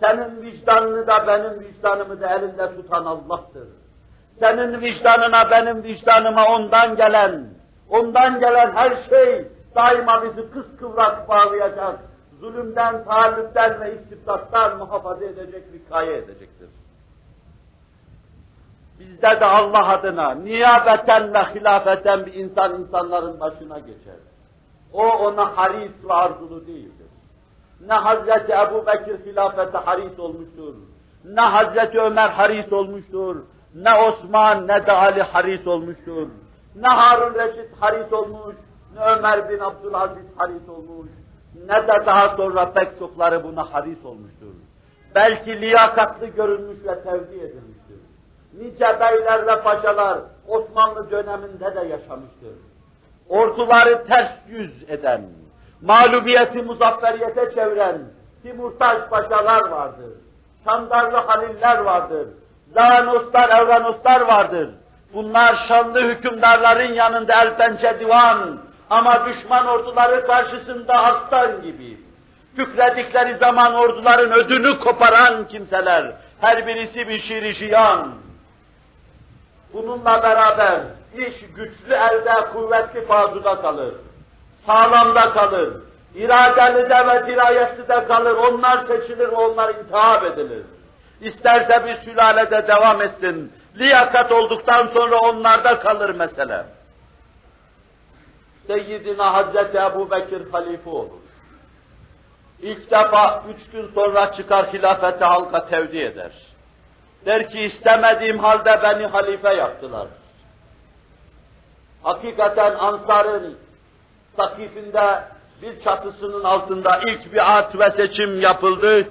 Senin vicdanını da benim vicdanımı da elinde tutan Allah'tır. Senin vicdanına benim vicdanıma ondan gelen, ondan gelen her şey daima bizi kıskıvrak bağlayacak, zulümden, taallüpten ve istibdattan muhafaza edecek, vikaye edecektir. Bizde de Allah adına niyabeten ve hilafeten bir insan insanların başına geçer. O ona haris ve arzulu değildir. Ne Hazreti Ebu Bekir hilafete haris olmuştur, ne Hazreti Ömer haris olmuştur, ne Osman ne de Ali haris olmuştur, ne Harun Reşit haris olmuş, ne Ömer bin Abdülaziz haris olmuş, ne de daha sonra pek çokları buna haris olmuştur. Belki liyakatlı görülmüş ve tevdi edilmiştir. Nice beyler paşalar Osmanlı döneminde de yaşamıştır. Orduları ters yüz eden, mağlubiyeti muzafferiyete çeviren Timurtaş paşalar vardır. Şandarlı haliller vardır. Zanoslar, Evranoslar vardır. Bunlar şanlı hükümdarların yanında el pençe divan ama düşman orduları karşısında aslan gibi. Kükredikleri zaman orduların ödünü koparan kimseler. Her birisi bir şiiri şiyan. Bununla beraber iş güçlü elde, kuvvetli bazuda kalır. Sağlamda kalır. İradeli de ve dirayetli de kalır. Onlar seçilir, onlar intihap edilir. İsterse bir sülalede devam etsin. Liyakat olduktan sonra onlarda kalır mesele. Seyyidina Hazreti Ebu Bekir halife olur. İlk defa üç gün sonra çıkar hilafeti halka tevdi eder. Der ki istemediğim halde beni halife yaptılar. Hakikaten Ansar'ın sakifinde bir çatısının altında ilk bir at ve seçim yapıldı.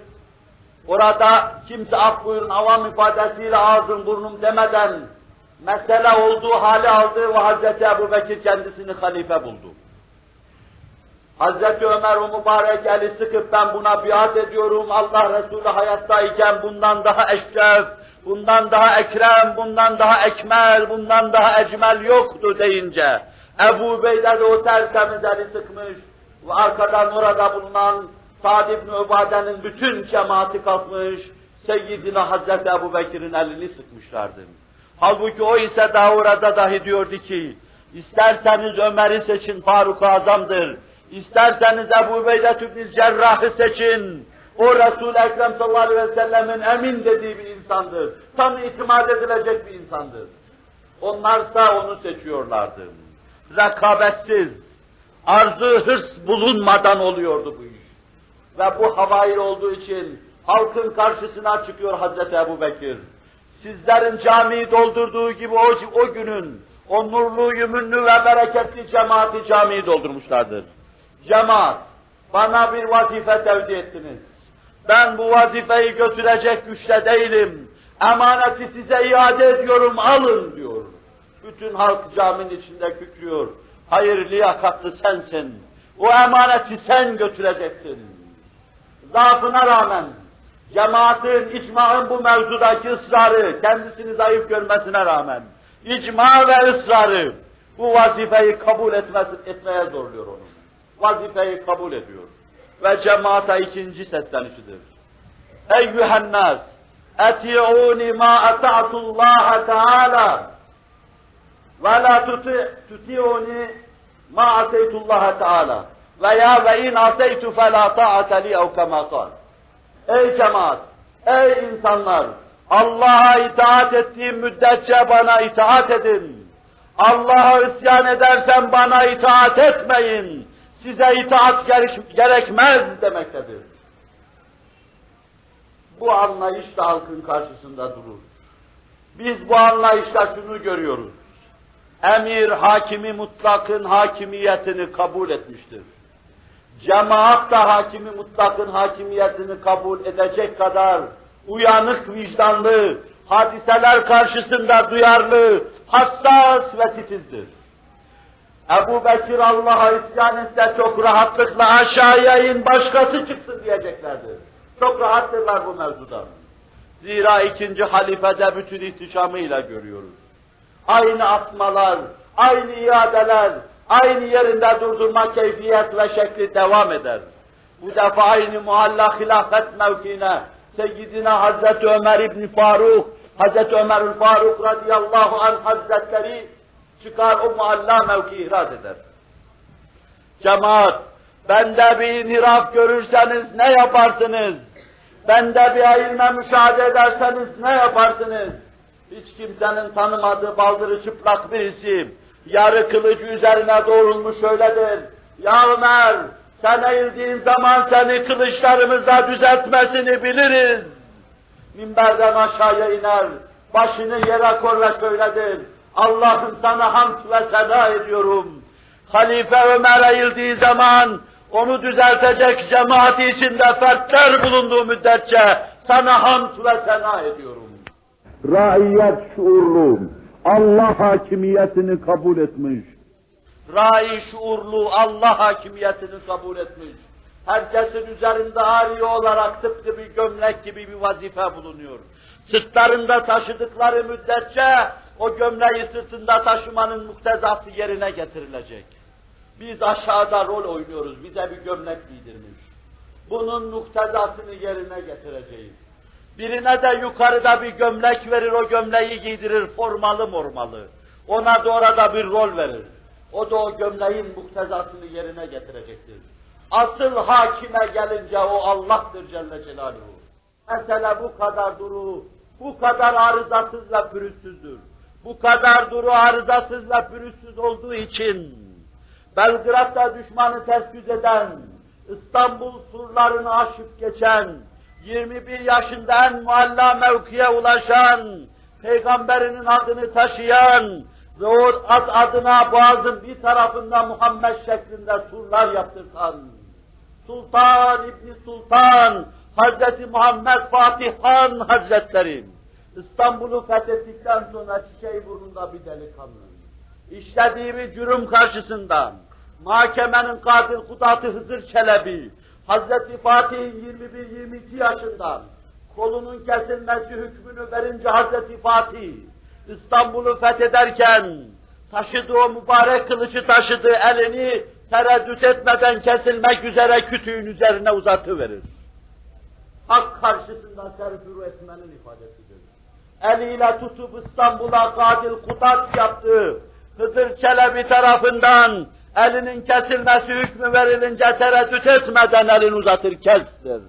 Orada kimse af buyurun avam ifadesiyle ağzım burnum demeden mesele olduğu hali aldı ve Hazreti Ebu Bekir kendisini halife buldu. Hazreti Ömer o mübarek eli sıkıp ben buna biat ediyorum Allah Resulü hayattayken bundan daha eşref, bundan daha ekrem, bundan daha ekmel, bundan daha ecmel yoktu deyince Ebu Beyde de o tertemiz eli sıkmış ve arkadan orada bulunan Sa'd ibn Ubade'nin bütün cemaati kalkmış, Seyyidina Hazreti Ebu Bekir'in elini sıkmışlardı. Halbuki o ise daha orada dahi diyordu ki, isterseniz Ömer'i seçin Faruk-ı Azam'dır, isterseniz Ebu Beydet ibn Cerrah'ı seçin, o Resul-i Ekrem sallallahu aleyhi ve sellemin emin dediği bir insandır. Tam itimat edilecek bir insandır. Onlarsa onu seçiyorlardı. Rekabetsiz, arzu hırs bulunmadan oluyordu bu iş. Ve bu havai olduğu için halkın karşısına çıkıyor Hazreti Ebu Bekir. Sizlerin camiyi doldurduğu gibi o, o günün o nurlu, yümünlü ve bereketli cemaati camiyi doldurmuşlardır. Cemaat, bana bir vazife tevdi ettiniz. Ben bu vazifeyi götürecek güçte değilim. Emaneti size iade ediyorum, alın diyor. Bütün halk caminin içinde kükrüyor. Hayır liyakatlı sensin. O emaneti sen götüreceksin. Zaafına rağmen cemaatin, icmaın bu mevzudaki ısrarı, kendisini zayıf görmesine rağmen, icma ve ısrarı bu vazifeyi kabul etmesi, etmeye zorluyor onu. Vazifeyi kabul ediyor. Ve cemaata ikinci seslenişidir. Eyyühennas, eti'uni ma ata'tullaha teala ve la tuti'uni ma ateytullaha teala veya ve in ateytu fe la ta'ate li ev kema. Ey cemaat, ey insanlar, Allah'a itaat ettiğim müddetçe bana itaat edin. Allah'a isyan edersen bana itaat etmeyin. Size itaat gerek, gerekmez demektedir. bu anlayışla halkın karşısında durur. Biz bu anlayışla şunu görüyoruz. Emir hakimi mutlakın hakimiyetini kabul etmiştir. Cemaat da hakimi mutlakın hakimiyetini kabul edecek kadar uyanık vicdanlı, hadiseler karşısında duyarlı, hassas ve titizdir. Ebu Bekir Allah'a isyan etse çok rahatlıkla aşağıya in başkası çıksın diyeceklerdir. Çok rahattırlar bu mevzudan. Zira ikinci halifede bütün ihtişamıyla görüyoruz. Aynı atmalar, aynı iadeler, aynı yerinde durdurma keyfiyet ve şekli devam eder. Bu defa aynı muhalla hilafet mevkine Seyyidina Hazreti Ömer İbni Faruk, Hazreti Ömer Faruk radıyallahu anh hazretleri çıkar o muhalla mevki ihraz eder. Cemaat, bende bir inhiraf görürseniz ne yaparsınız? Bende bir ayırma müşahede ederseniz ne yaparsınız? Hiç kimsenin tanımadığı baldırı çıplak bir isim, yarı kılıcı üzerine doğrulmuş öyledir. Ya Ömer, sen eğildiğin zaman seni kılıçlarımızla düzeltmesini biliriz. Minberden aşağıya iner, başını yere kor ve söyledir. Allah'ım sana hamd ve seda ediyorum. Halife Ömer eğildiği zaman onu düzeltecek cemaati içinde fertler bulunduğu müddetçe sana hamd ve sena ediyorum. Raiyet şuurlu, Allah hakimiyetini kabul etmiş. Rai şuurlu Allah hakimiyetini kabul etmiş. Herkesin üzerinde ari olarak tıpkı bir gömlek gibi bir vazife bulunuyor. Sırtlarında taşıdıkları müddetçe o gömleği sırtında taşımanın muktezası yerine getirilecek. Biz aşağıda rol oynuyoruz, bize bir gömlek giydirmiş. Bunun muktezasını yerine getireceğiz. Birine de yukarıda bir gömlek verir, o gömleği giydirir, formalı mormalı. Ona da orada bir rol verir. O da o gömleğin muktezasını yerine getirecektir. Asıl hakime gelince o Allah'tır Celle Celaluhu. Mesele bu kadar duru, bu kadar arızasız ve pürüzsüzdür. Bu kadar duru arızasız ve pürüzsüz olduğu için Belgrad'da düşmanı tespit eden, İstanbul surlarını aşıp geçen, 21 yaşında en mualla mevkiye ulaşan, peygamberinin adını taşıyan ve o ad adına boğazın bir tarafında Muhammed şeklinde surlar yaptırtan, Sultan İbni Sultan, Hazreti Muhammed Fatih Han Hazretleri, İstanbul'u fethettikten sonra çiçeği burnunda bir delikanlı. İşlediği cürüm karşısında, mahkemenin katil kudatı Hızır Çelebi, Hazreti Fatih'in 21-22 yaşında kolunun kesilmesi hükmünü verince Hazreti Fatih İstanbul'u fethederken taşıdığı mübarek kılıcı taşıdığı elini tereddüt etmeden kesilmek üzere kütüğün üzerine uzatıverir. Hak karşısında serfuru etmenin ifadesidir. Eliyle tutup İstanbul'a katil kudat yaptı. Hızır Çelebi tarafından elinin kesilmesi hükmü verilince tereddüt etmeden elini uzatır kestir.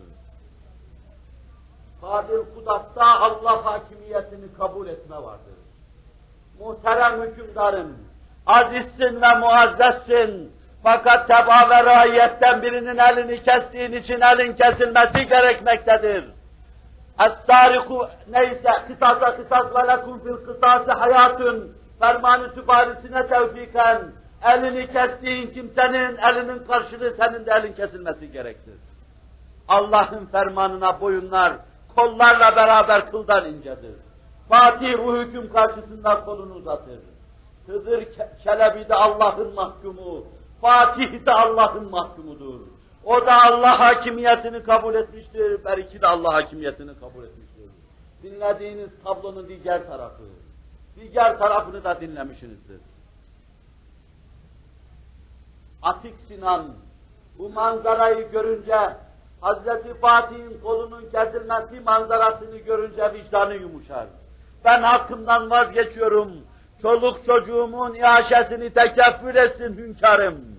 Kadir Kudat'ta Allah hakimiyetini kabul etme vardır. Muhterem hükümdarım, azizsin ve muazzezsin. Fakat teba ve birinin elini kestiğin için elin kesilmesi gerekmektedir. Es-sariku neyse kısasa kısas ve lekum fil kısası hayatun fermanı süparisine tevfiken elini kestiğin kimsenin elinin karşılığı senin de elin kesilmesi gerektir. Allah'ın fermanına boyunlar kollarla beraber kıldan incedir. Fatih bu hüküm karşısında kolunu uzatır. Hızır Çelebi de Allah'ın mahkumu, Fatih de Allah'ın mahkumudur. O da Allah hakimiyetini kabul etmiştir, belki de Allah hakimiyetini kabul etmiştir. Dinlediğiniz tablonun diğer tarafı, diğer tarafını da dinlemişsinizdir. Atik Sinan bu manzarayı görünce Hazreti Fatih'in kolunun kesilmesi manzarasını görünce vicdanı yumuşar. Ben hakkımdan vazgeçiyorum. Çoluk çocuğumun iaşesini tekeffür etsin hünkârım.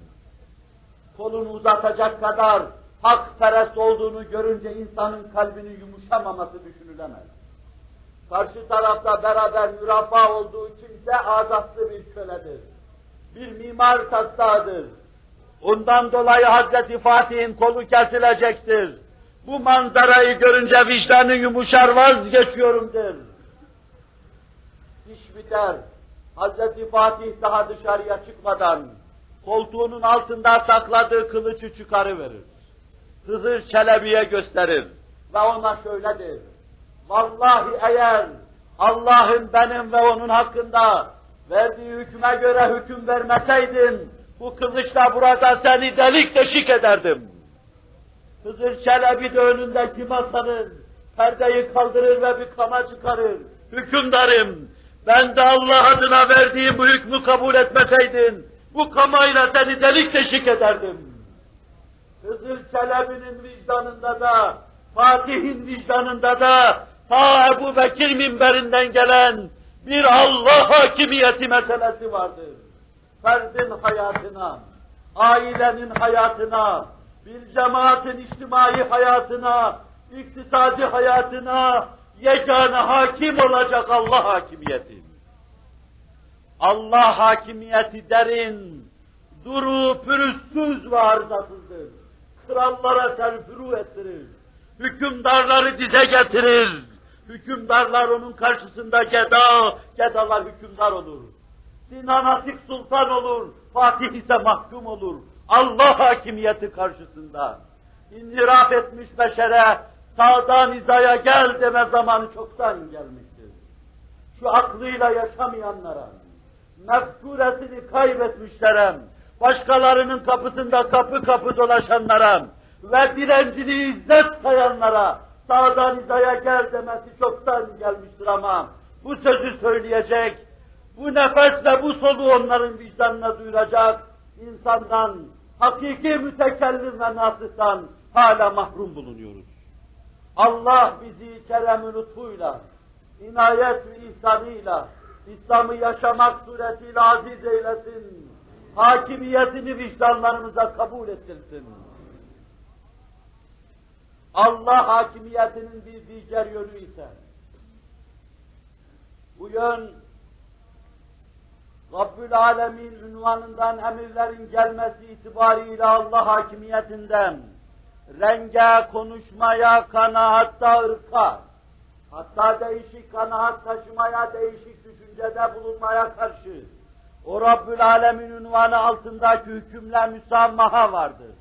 Kolunu uzatacak kadar hakperest olduğunu görünce insanın kalbinin yumuşamaması düşünülemez. Karşı tarafta beraber mürafa olduğu kimse azatlı bir köledir. Bir mimar taslağıdır. Ondan dolayı Hazreti Fatih'in kolu kesilecektir. Bu manzarayı görünce vicdanı yumuşar vazgeçiyorum der. İş biter. Hazreti Fatih daha dışarıya çıkmadan koltuğunun altında sakladığı kılıcı çıkarıverir. Hızır Çelebi'ye gösterir ve ona şöyle der. Vallahi eğer Allah'ın benim ve onun hakkında verdiği hükme göre hüküm vermeseydin, bu kılıçla burada seni delik deşik ederdim. Hızır Çelebi de önündeki masanın perdeyi kaldırır ve bir kama çıkarır. Hükümdarım, ben de Allah adına verdiğim bu hükmü kabul etmeseydin, bu kamayla seni delik deşik ederdim. Hızır Çelebi'nin vicdanında da, Fatih'in vicdanında da, ta Ebu Bekir minberinden gelen bir Allah hakimiyeti meselesi vardır. Ferdin hayatına, ailenin hayatına, bir cemaatin içtimai hayatına, iktisadi hayatına yegane hakim olacak Allah hakimiyeti. Allah hakimiyeti derin, duru pürüzsüz ve arızasızdır. Krallara serfuru ettirir. Hükümdarları dize getirir. Hükümdarlar onun karşısında geda, gedalar hükümdar olur. Sinan Atik sultan olur, Fatih ise mahkum olur. Allah hakimiyeti karşısında. İnhiraf etmiş beşere, sağdan hizaya gel deme zamanı çoktan gelmiştir. Şu aklıyla yaşamayanlara, mefkuresini kaybetmişlere, başkalarının kapısında kapı kapı dolaşanlara ve direncini izzet sayanlara sağdan hizaya gel demesi çoktan gelmiştir ama bu sözü söyleyecek, bu nefesle bu soluğu onların vicdanına duyuracak insandan, hakiki mütekellim ve nasihtan hala mahrum bulunuyoruz. Allah bizi kerem lütfuyla, inayet ve ihsanıyla, İslam'ı yaşamak suretiyle aziz eylesin. Hakimiyetini vicdanlarımıza kabul ettirsin. Allah hakimiyetinin bir diğer yönü ise, bu yön, Rabbül Alemin ünvanından emirlerin gelmesi itibariyle Allah hakimiyetinden, renge, konuşmaya, kanaatta, ırka, hatta değişik kanaat taşımaya, değişik düşüncede bulunmaya karşı, o Rabbül Alemin ünvanı altındaki hükümle müsamaha vardır.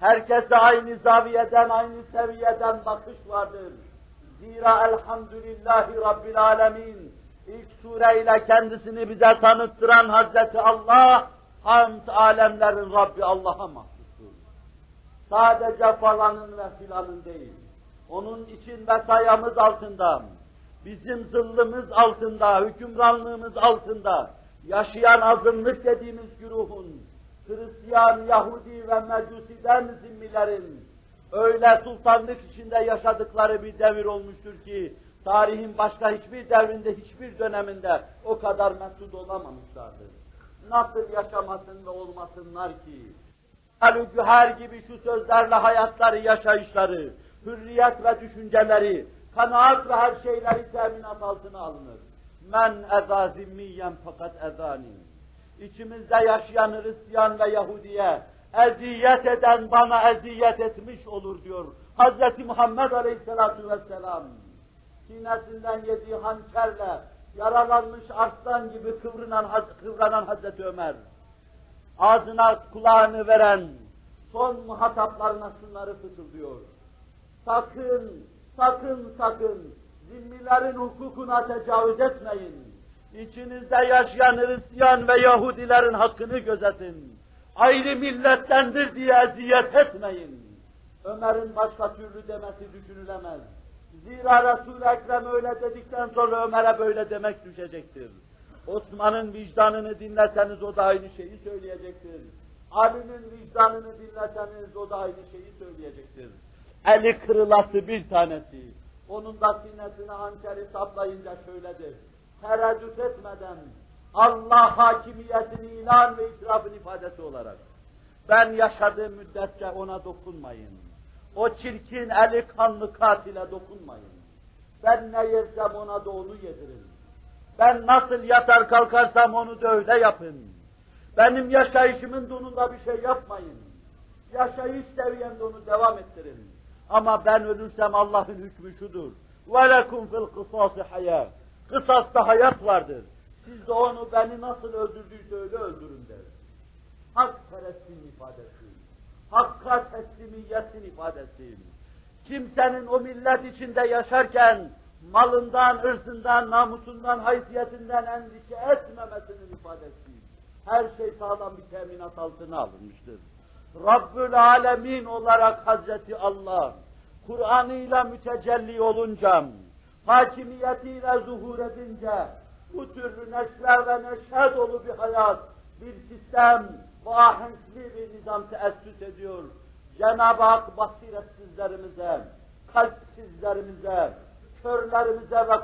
Herkese aynı zaviyeden, aynı seviyeden bakış vardır. Zira elhamdülillahi Rabbil Alemin ilk sureyle kendisini bize tanıttıran Hazreti Allah, hamd alemlerin Rabbi Allah'a mahsustur. Sadece falanın ve filanın değil. Onun için ve sayamız altında, bizim zıllımız altında, hükümranlığımız altında yaşayan azınlık dediğimiz güruhun, Hristiyan, Yahudi ve Mecusiden zimmilerin öyle sultanlık içinde yaşadıkları bir devir olmuştur ki tarihin başka hiçbir devrinde, hiçbir döneminde o kadar mesut olamamışlardır. Nasıl yaşamasın ve olmasınlar ki? Halü güher gibi şu sözlerle hayatları, yaşayışları, hürriyet ve düşünceleri, kanaat ve her şeyleri teminat altına alınır. Men eza zimmiyen fakat ezani. İçimizde yaşayan Hristiyan ve Yahudiye eziyet eden bana eziyet etmiş olur diyor Hz. Muhammed Aleyhisselatü Vesselam. Sinesinden yediği hançerle yaralanmış arslan gibi kıvranan, kıvranan Hazreti Ömer. Ağzına kulağını veren son muhataplarına şunları fısıldıyor. Sakın, sakın, sakın zimmilerin hukukuna tecavüz etmeyin. İçinizde yaşayan Hristiyan ve Yahudilerin hakkını gözetin. Ayrı millettendir diye eziyet etmeyin. Ömer'in başka türlü demesi düşünülemez. Zira Resul-i Ekrem öyle dedikten sonra Ömer'e böyle demek düşecektir. Osman'ın vicdanını dinleseniz o da aynı şeyi söyleyecektir. Ali'nin vicdanını dinleseniz o da aynı şeyi söyleyecektir. Eli kırılası bir tanesi. Onun da sinesine hançeri saplayınca şöyledir. Tereddüt etmeden Allah hakimiyetini ilan ve itirafın ifadesi olarak ben yaşadığım müddetçe ona dokunmayın. O çirkin eli kanlı katile dokunmayın. Ben ne yersem ona da onu yedirin. Ben nasıl yatar kalkarsam onu da öyle yapın. Benim yaşayışımın donunda bir şey yapmayın. Yaşayış seviyemde onu devam ettirin. Ama ben ölürsem Allah'ın hükmü şudur. وَلَكُمْ فِي الْقِصَاصِ حَيَاةٌ Kısasta hayat vardır. Siz de onu beni nasıl öldürdüyse öyle öldürün der. Hak perestin ifadesi. Hakka teslimiyetin ifadesi. Kimsenin o millet içinde yaşarken malından, ırzından, namusundan, haysiyetinden endişe etmemesinin ifadesi. Her şey sağlam bir teminat altına alınmıştır. Rabbül Alemin olarak Hazreti Allah, Kur'an'ıyla mütecelli olunca, hakimiyetiyle zuhur edince, bu türlü neşre ve neşe dolu bir hayat, bir sistem ve bir nizam teessüs ediyor. Cenab-ı Hak basiretsizlerimize, kalpsizlerimize, körlerimize ve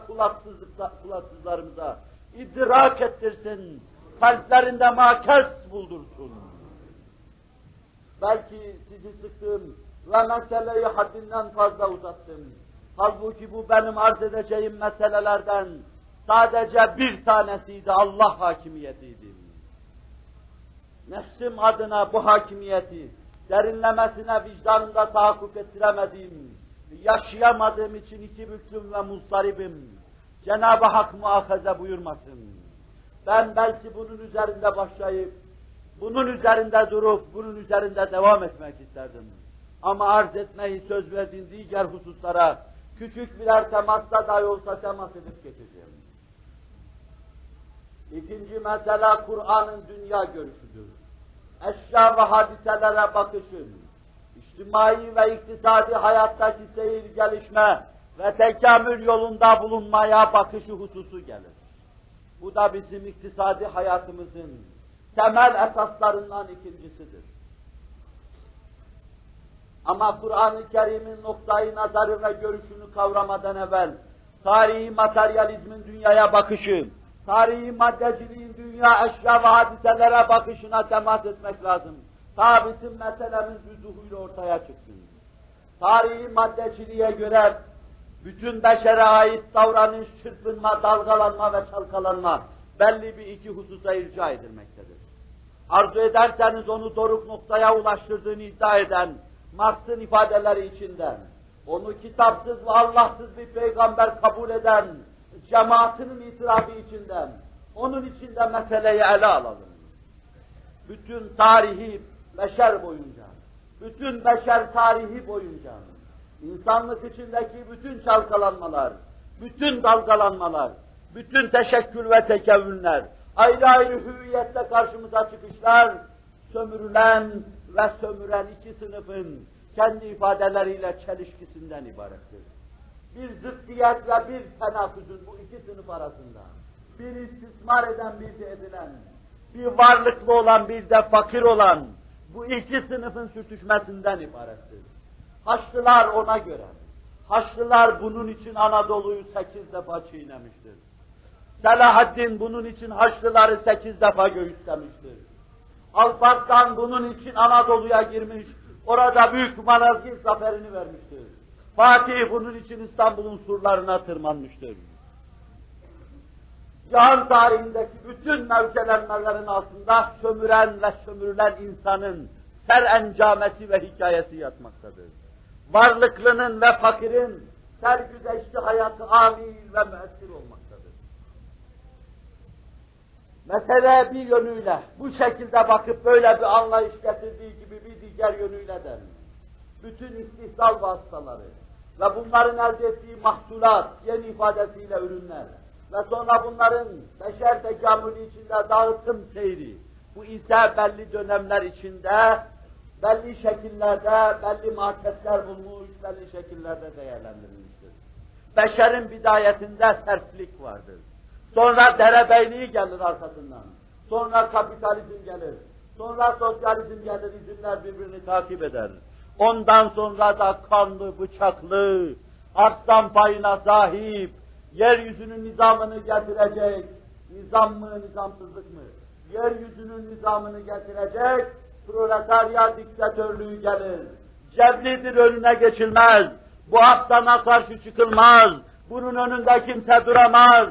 kulaksızlarımıza idrak ettirsin, kalplerinde makes buldursun. Belki sizi sıktım ve meseleyi haddinden fazla uzattım. Halbuki bu benim arz edeceğim meselelerden sadece bir tanesiydi, Allah hakimiyetiydi. Nefsim adına bu hakimiyeti derinlemesine vicdanımda tahakkuk ettiremediğim, yaşayamadığım için iki büklüm ve muzdaribim. Cenab-ı Hak muahaze buyurmasın. Ben belki bunun üzerinde başlayıp, bunun üzerinde durup, bunun üzerinde devam etmek isterdim. Ama arz etmeyi söz verdiğim diğer hususlara küçük birer temasta dahi olsa temas edip geçeceğim. İkinci mesele Kur'an'ın dünya görüşüdür. Eşya ve hadiselere bakışın, içtimai ve iktisadi hayattaki seyir gelişme ve tekamül yolunda bulunmaya bakışı hususu gelir. Bu da bizim iktisadi hayatımızın temel esaslarından ikincisidir. Ama Kur'an-ı Kerim'in noktayı nazarı ve görüşünü kavramadan evvel tarihi materyalizmin dünyaya bakışı, tarihi maddeciliğin dünya eşya ve hadiselere bakışına temas etmek lazım. Ta bizim meselemiz vüzuhuyla ortaya çıksın. Tarihi maddeciliğe göre bütün beşere ait davranış, çırpınma, dalgalanma ve çalkalanma belli bir iki hususa irca edilmektedir. Arzu ederseniz onu doruk noktaya ulaştırdığını iddia eden Marx'ın ifadeleri içinden, onu kitapsız ve Allahsız bir peygamber kabul eden cemaatinin itirafı içinden, onun içinde meseleyi ele alalım. Bütün tarihi beşer boyunca, bütün beşer tarihi boyunca, insanlık içindeki bütün çalkalanmalar, bütün dalgalanmalar, bütün teşekkül ve tekevvünler, ayrı ayrı hüviyette karşımıza çıkışlar, sömürülen ve sömüren iki sınıfın kendi ifadeleriyle çelişkisinden ibarettir. Bir zıddiyet ve bir tenakuzun bu iki sınıf arasında, bir istismar eden bir de edilen, bir varlıklı olan bir de fakir olan, bu iki sınıfın sürtüşmesinden ibarettir. Haçlılar ona göre, Haçlılar bunun için Anadolu'yu sekiz defa çiğnemiştir. Selahaddin bunun için Haçlıları sekiz defa göğüslemiştir. Alparslan bunun için Anadolu'ya girmiş, orada büyük Malazgirt zaferini vermiştir. Fatih bunun için İstanbul'un surlarına tırmanmıştır. Cihan tarihindeki bütün mevkelenmelerin altında sömüren ve sömürülen insanın ser encameti ve hikayesi yatmaktadır. Varlıklının ve fakirin sergüzeşti hayatı amil ve müessir olmaktadır. Mesele bir yönüyle, bu şekilde bakıp böyle bir anlayış getirdiği gibi bir diğer yönüyle de bütün istihsal vasıtaları ve bunların elde ettiği mahsulat, yeni ifadesiyle ürünler ve sonra bunların beşer tekamülü içinde dağıtım seyri, bu ise belli dönemler içinde, belli şekillerde, belli marketler bulmuş, belli şekillerde değerlendirilmiştir. Beşerin bidayetinde sertlik vardır. Sonra derebeyliği gelir arkasından. Sonra kapitalizm gelir. Sonra sosyalizm gelir, izinler birbirini takip eder. Ondan sonra da kanlı, bıçaklı, arslan payına sahip, yeryüzünün nizamını getirecek, nizam mı, nizamsızlık mı? Yeryüzünün nizamını getirecek, proletarya diktatörlüğü gelir. Cebridir önüne geçilmez, bu aslana karşı çıkılmaz, bunun önünde kimse duramaz.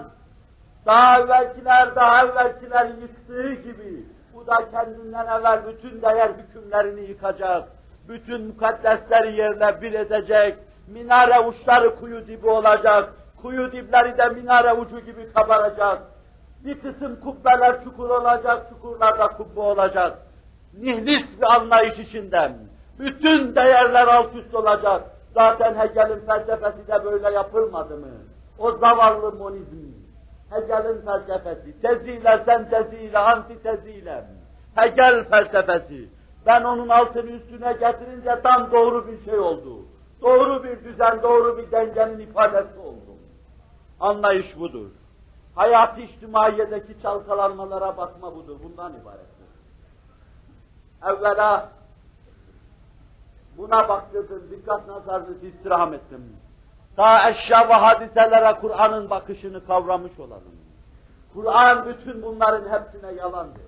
Daha evvelkiler, daha evvelkiler yıktığı gibi, bu da kendinden evvel bütün değer hükümlerini yıkacak, bütün mukaddesleri yerle bir edecek, minare uçları kuyu dibi olacak, kuyu dipleri de minare ucu gibi kabaracak, bir kısım kubbeler çukur olacak, çukurlarda kubbe olacak. Nihlis bir anlayış içinden, bütün değerler alt üst olacak. Zaten Hegel'in felsefesi de böyle yapılmadı mı? O zavallı monizm, Hegel'in felsefesi, teziyle, senteziyle, antiteziyle, Hegel felsefesi. Ben onun altını üstüne getirince tam doğru bir şey oldu. Doğru bir düzen, doğru bir dengenin ifadesi oldu. Anlayış budur. Hayat-ı içtimaiyedeki çalkalanmalara bakma budur. Bundan ibarettir. Evvela buna baktırdım, dikkat nazarınızı istirham ettim. Daha eşya ve hadiselere Kur'an'ın bakışını kavramış olalım. Kur'an bütün bunların hepsine yalandır.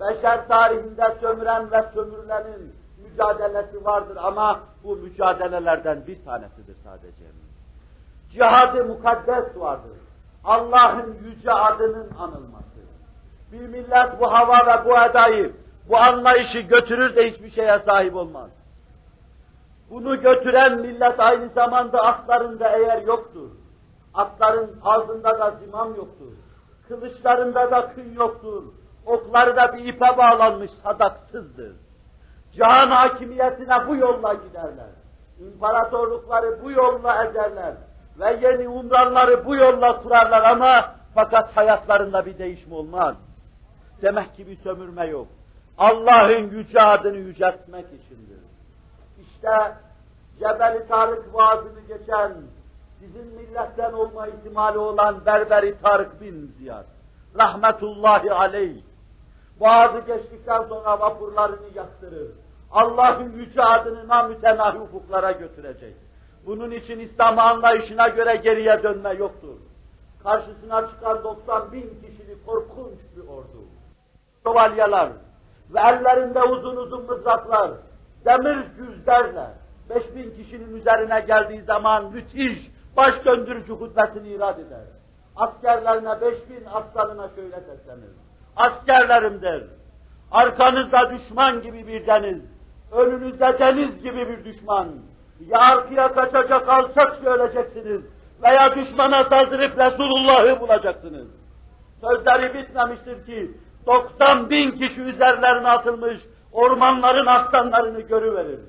Beşer tarihinde sömüren ve sömürülenin mücadelesi vardır ama bu mücadelelerden bir tanesidir sadece. Cihadı mukaddes vardır. Allah'ın yüce adının anılması. Bir millet bu hava ve bu edayı, bu anlayışı götürür de hiçbir şeye sahip olmaz. Bunu götüren millet aynı zamanda atlarında eğer yoktur. Atların ağzında da zimam yoktur. Kılıçlarında da kın yoktur. Okları da bir ipe bağlanmış sadaksızdır. Cihan hakimiyetine bu yolla giderler. İmparatorlukları bu yolla ederler. Ve yeni umranları bu yolla kurarlar ama fakat hayatlarında bir değişme olmaz. Demek ki bir sömürme yok. Allah'ın yüce adını yüceltmek içindir. İşte Cebeli Tarık vaazını geçen, bizim milletten olma ihtimali olan Berberi Tarık bin Ziyad, rahmetullahi aleyh, vaazı geçtikten sonra vapurlarını yaktırır. Allah'ın yüce adını namütenahi ufuklara götürecek. Bunun için İslam anlayışına göre geriye dönme yoktur. Karşısına çıkan 90 bin kişilik korkunç bir ordu. Şövalyeler ve ellerinde uzun uzun mızraklar, demir cüzlerle 5000 kişinin üzerine geldiği zaman müthiş baş döndürücü hutbesini irad eder. Askerlerine 5000 aslanına şöyle seslenir. Askerlerim der, arkanızda düşman gibi bir deniz, önünüzde deniz gibi bir düşman. Ya arkaya kaçacak alçak söyleyeceksiniz veya düşmana saldırıp Resulullah'ı bulacaksınız. Sözleri bitmemiştir ki 90 bin kişi üzerlerine atılmış ormanların aslanlarını görüverir.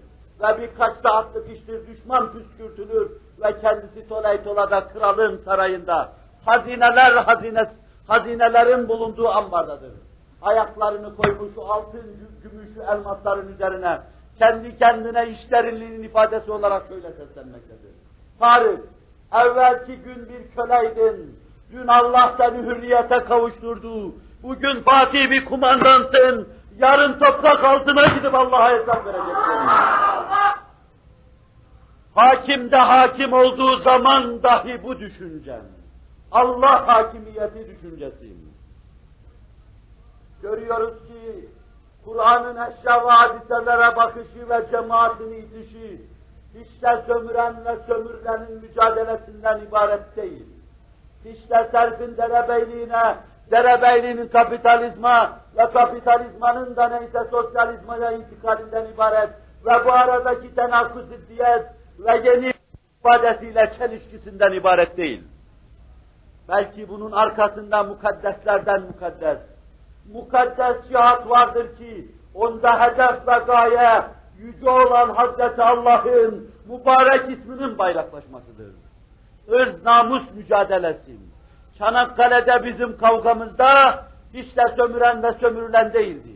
Ve birkaç da atlı piştir düşman püskürtülür ve kendisi tolay tolada kralın sarayında hazineler hazines, hazinelerin bulunduğu ambardadır. Ayaklarını koymuş altın, gümüşü elmasların üzerine kendi kendine işlerinliğinin ifadesi olarak şöyle seslenmektedir. Tarık, evvelki gün bir köleydin, dün Allah seni hürriyete kavuşturdu, bugün fatih bir kumandansın, yarın toprak altına gidip Allah'a hesap vereceksin. Hakim de hakim olduğu zaman dahi bu düşüncen. Allah hakimiyeti düşüncesi. Görüyoruz ki Kur'an'ın eşya ve hadiselere bakışı ve cemaatini itişi hiç de sömüren ve sömürülenin mücadelesinden ibaret değil. Hiç de serfin derebeyliğine, derebeyliğinin kapitalizma ve kapitalizmanın da neyse sosyalizmaya intikalinden ibaret ve bu aradaki tenakuz ziddiyet ve yeni ifadesiyle çelişkisinden ibaret değil. Belki bunun arkasında mukaddeslerden mukaddes, mukaddes cihat vardır ki onda hedef ve gaye yüce olan Hazreti Allah'ın mübarek isminin bayraklaşmasıdır. Irz namus mücadelesi. Çanakkale'de bizim kavgamızda hiç de sömüren ve sömürülen değildi.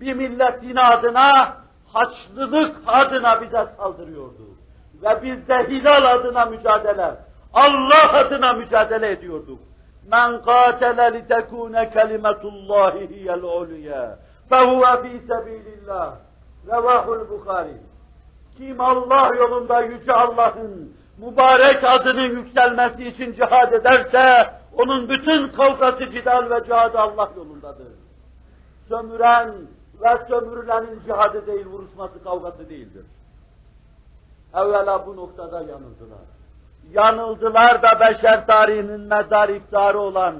Bir millet din adına, haçlılık adına bize saldırıyordu. Ve biz de hilal adına mücadele, Allah adına mücadele ediyorduk. Men qatele li tekune kelimetullahi hiyel ulya fehuve fi sebilillah. Revahul Bukhari. Kim Allah yolunda yüce Allah'ın mübarek adının yükselmesi için cihad ederse onun bütün kavgası cidal ve cihadı Allah yolundadır. Sömüren ve sömürülenin cihadı değil, vuruşması kavgası değildir. Evvela bu noktada yanıldılar. Yanıldılar da beşer tarihinin mezar iftarı olan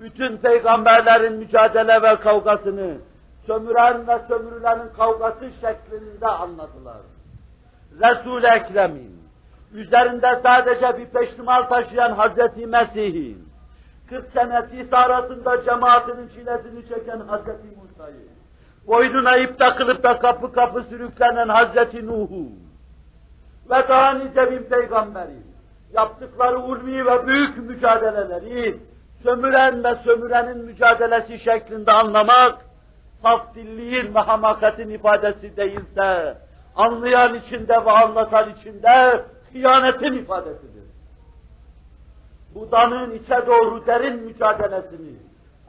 bütün peygamberlerin mücadele ve kavgasını, sömüren ve sömürülenin kavgası şeklinde anladılar. Resul-i Ekrem'in, üzerinde sadece bir peştimal taşıyan Hazreti Mesih'in, 40 senesi arasında cemaatinin çilesini çeken Hazreti Musa'yı, boynuna ip takılıp da kapı kapı sürüklenen Hazreti Nuh'u ve daha nice bin peygamberi, yaptıkları ulvi ve büyük mücadeleleri, sömüren ve sömürenin mücadelesi şeklinde anlamak, saf dilliğin ve hamakatin ifadesi değilse, anlayan içinde ve anlatan içinde hıyanetin ifadesidir. Buda'nın içe doğru derin mücadelesini,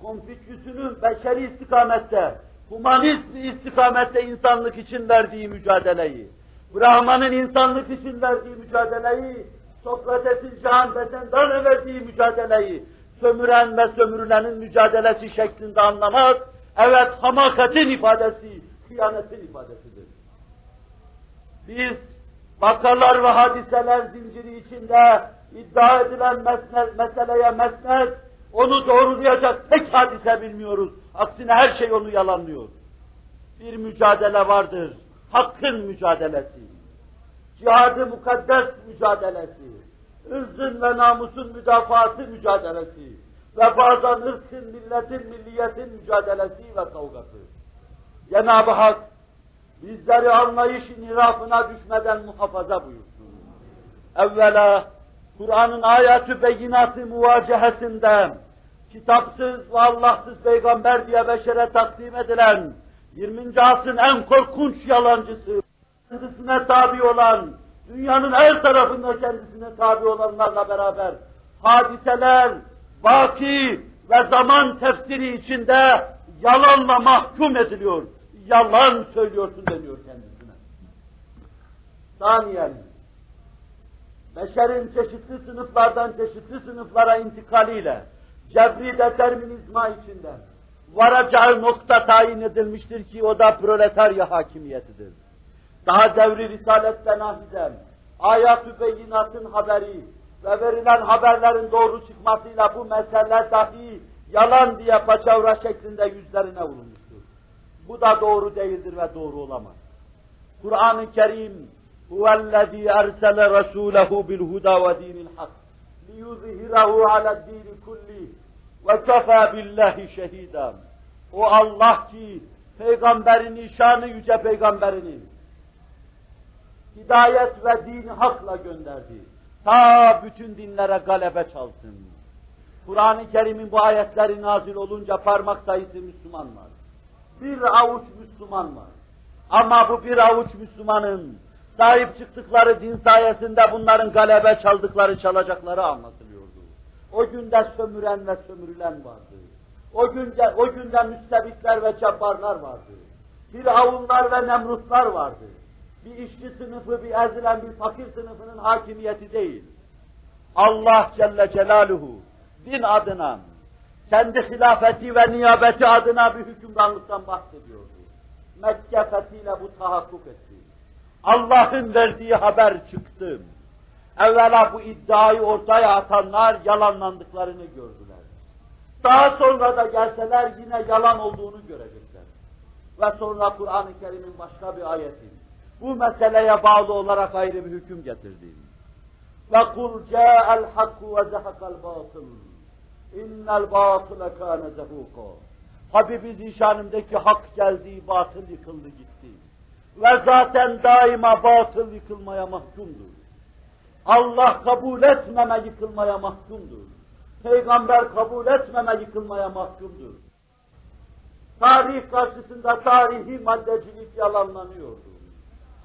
Konfüçyüs'ünün beşeri istikamette, humanist istikamette insanlık için verdiği mücadeleyi, Brahman'ın insanlık için verdiği mücadeleyi, Sokrates'in Can Besendar'la verdiği mücadeleyi, sömüren ve sömürülenin mücadelesi şeklinde anlamak, evet hamakatin ifadesi, hıyanetin ifadesidir. Biz vakalar ve hadiseler zinciri içinde iddia edilen mesne, meseleye mesnet, onu doğrulayacak tek hadise bilmiyoruz. Aksine her şey onu yalanlıyor. Bir mücadele vardır, hakkın mücadelesi. Cihadı mukaddes mücadelesi. ırzın ve namusun müdafaası mücadelesi. Ve bazen ırkın, milletin, milliyetin mücadelesi ve kavgası. Cenab-ı Hak bizleri anlayış nirafına düşmeden muhafaza buyursun. Evvela Kur'an'ın ayatü beyinatı muvacehesinden kitapsız ve Allahsız peygamber diye beşere takdim edilen 20. asrın en korkunç yalancısı, kendisine tabi olan, dünyanın her tarafında kendisine tabi olanlarla beraber hadiseler, baki ve zaman tefsiri içinde yalanla mahkum ediliyor. Yalan söylüyorsun deniyor kendisine. Saniyen, beşerin çeşitli sınıflardan çeşitli sınıflara intikaliyle, cebri determinizma içinde varacağı nokta tayin edilmiştir ki o da proletarya hakimiyetidir. Daha devri risalette nahiden, ayat-ı beyinatın haberi ve verilen haberlerin doğru çıkmasıyla bu mesele dahi yalan diye paçavra şeklinde yüzlerine vurulmuştur. Bu da doğru değildir ve doğru olamaz. Kur'an-ı Kerim huvellezî ersele rasûlehu bil huda ve dinil hak liyuzhirahu ala dini kulli ve kefâ billahi şehîdâ. O Allah ki peygamberini, şanı yüce peygamberini hidayet ve din hakla gönderdi. Ta bütün dinlere galebe çalsın. Kur'an-ı Kerim'in bu ayetleri nazil olunca parmak sayısı Müslüman var. Bir avuç Müslüman var. Ama bu bir avuç Müslümanın sahip çıktıkları din sayesinde bunların galebe çaldıkları çalacakları anlatılıyordu. O günde sömüren ve sömürülen vardı. O günde, o günde müstebitler ve cabbarlar vardı. Firavunlar ve nemrutlar vardı. Bir işçi sınıfı, bir ezilen, bir fakir sınıfının hakimiyeti değil. Allah Celle Celaluhu din adına, kendi hilafeti ve niyabeti adına bir hükümranlıktan bahsediyordu. Mekke fethiyle bu tahakkuk etti. Allah'ın verdiği haber çıktı. Evvela bu iddiayı ortaya atanlar yalanlandıklarını gördüler. Daha sonra da gelseler yine yalan olduğunu görecekler. Ve sonra Kur'an-ı Kerim'in başka bir ayeti bu meseleye bağlı olarak ayrı bir hüküm getirdi. Ve kul ca'al hakku ve zehakal batıl. İnnel batıle kâne zehuka. Habibi zişanımdaki hak geldi, batıl yıkıldı gitti. Ve zaten daima batıl yıkılmaya mahkumdur. Allah kabul etmeme yıkılmaya mahkumdur. Peygamber kabul etmeme yıkılmaya mahkumdur. Tarih karşısında tarihi maddecilik yalanlanıyordu.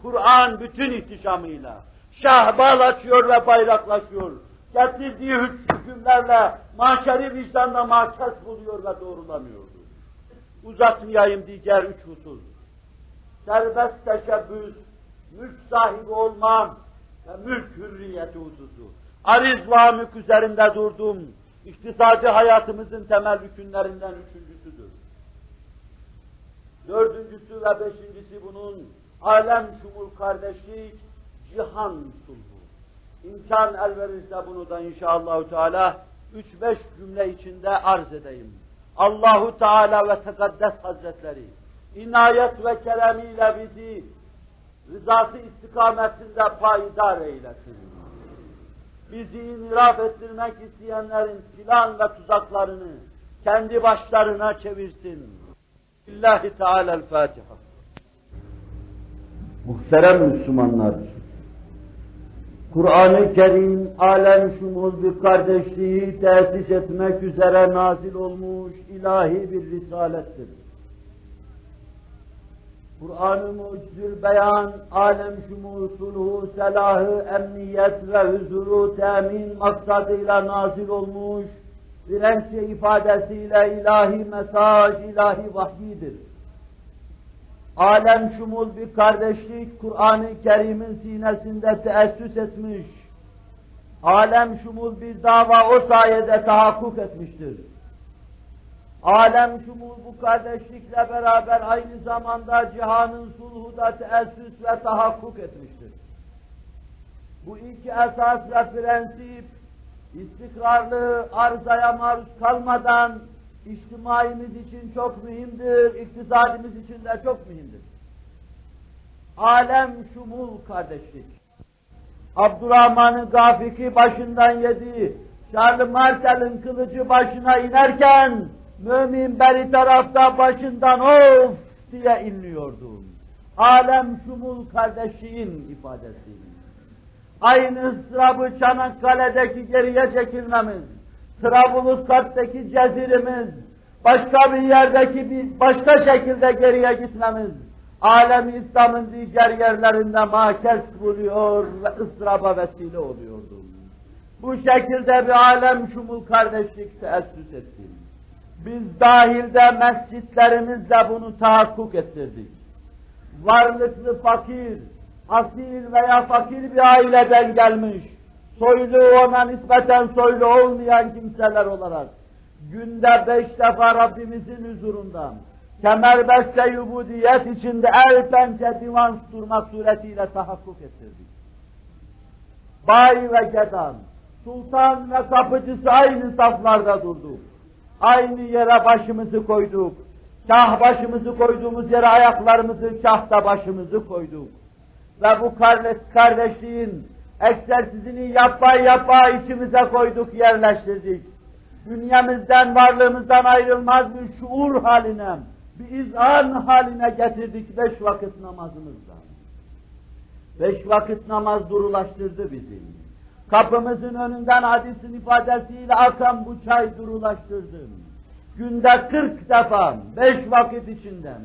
Kur'an bütün ihtişamıyla şahbal açıyor ve bayraklaşıyor. Getirdiği hükümlerle mahşeri vicdanda mahkes buluyor ve doğrulanıyordu. Uzatmayayım diğer üç husus. Serbest teşebbüs, mülk sahibi olmam ve mülk hürriyeti hususu. Ariz ve mülk üzerinde durdum. İktisadi hayatımızın temel hükümlerinden üçüncüsüdür. Dördüncüsü ve beşincisi bunun alem şumul kardeşlik, cihan sulhu. İmkan el verirse bunu da inşallah Teala üç beş cümle içinde arz edeyim. Allahu Teala ve Tekaddes Hazretleri inayet ve keremiyle bizi rızası istikametinde payidar eylesin. Bizi iniraf ettirmek isteyenlerin plan ve tuzaklarını kendi başlarına çevirsin. Lillahi Teala'l-Fatiha. Muhterem Müslümanlar, Kur'an-ı Kerim alem şumul bir kardeşliği tesis etmek üzere nazil olmuş ilahi bir risalettir. Kur'an-ı Mucizül Beyan, alem şumul sulhu, selahı, emniyet ve huzuru temin maksadıyla nazil olmuş, Dirençli ifadesiyle ilahi mesaj, ilahi vahyidir. Alem şumul bir kardeşlik Kur'an-ı Kerim'in sinesinde teessüs etmiş. Alem şumul bir dava o sayede tahakkuk etmiştir. Alem şumul bu kardeşlikle beraber aynı zamanda cihanın sulhu da teessüs ve tahakkuk etmiştir. Bu iki esas ve prensip istikrarlı arzaya maruz kalmadan içtimaimiz için çok mühimdir, iktisadimiz için de çok mühimdir. Alem şumul kardeşlik. Abdurrahman'ın Gafiki başından yedi, Charles Martel'in kılıcı başına inerken, mümin beri tarafta başından of diye inliyordu. Alem şumul kardeşliğin ifadesi aynı ıstırabı Çanakkale'deki geriye çekilmemiz, Trablusgarp'taki cezirimiz, başka bir yerdeki bir başka şekilde geriye gitmemiz, alem İslam'ın diğer yerlerinde makes buluyor ve ıstıraba vesile oluyordu. Bu şekilde bir alem şumul kardeşlik teessüs etti. Biz dahilde mescitlerimizde bunu tahakkuk ettirdik. Varlıklı fakir, asil veya fakir bir aileden gelmiş, soylu ona nispeten soylu olmayan kimseler olarak, günde beş defa Rabbimizin huzurundan, kemerbeste yubudiyet içinde el pençe divan durmak suretiyle tahakkuk ettirdik. Bay ve gedan, sultan ve kapıcısı aynı saflarda durduk. Aynı yere başımızı koyduk. Kah başımızı koyduğumuz yere ayaklarımızı, kah da başımızı koyduk ve bu kardeş, kardeşliğin egzersizini yapa yapa içimize koyduk, yerleştirdik. Dünyamızdan, varlığımızdan ayrılmaz bir şuur haline, bir izan haline getirdik beş vakit namazımızdan. Beş vakit namaz durulaştırdı bizi. Kapımızın önünden hadisin ifadesiyle akan bu çay durulaştırdı. Günde kırk defa, beş vakit içinden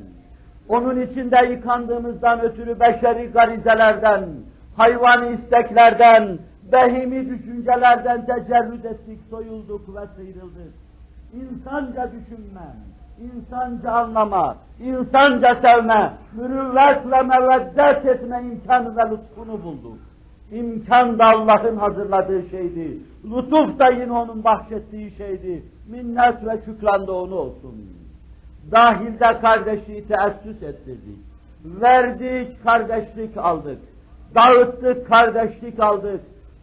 onun içinde yıkandığımızdan ötürü beşeri garizelerden, hayvani isteklerden, behimi düşüncelerden tecerrüt ettik, soyulduk ve sıyrıldık. İnsanca düşünme, insanca anlama, insanca sevme, mürüvvet ve meveddet etme imkanı ve lütfunu bulduk. İmkan da Allah'ın hazırladığı şeydi. Lütuf da yine onun bahşettiği şeydi. Minnet ve şükran da onu olsun dahilde kardeşliği teessüs ettirdik. Verdik, kardeşlik aldık. Dağıttık, kardeşlik aldık.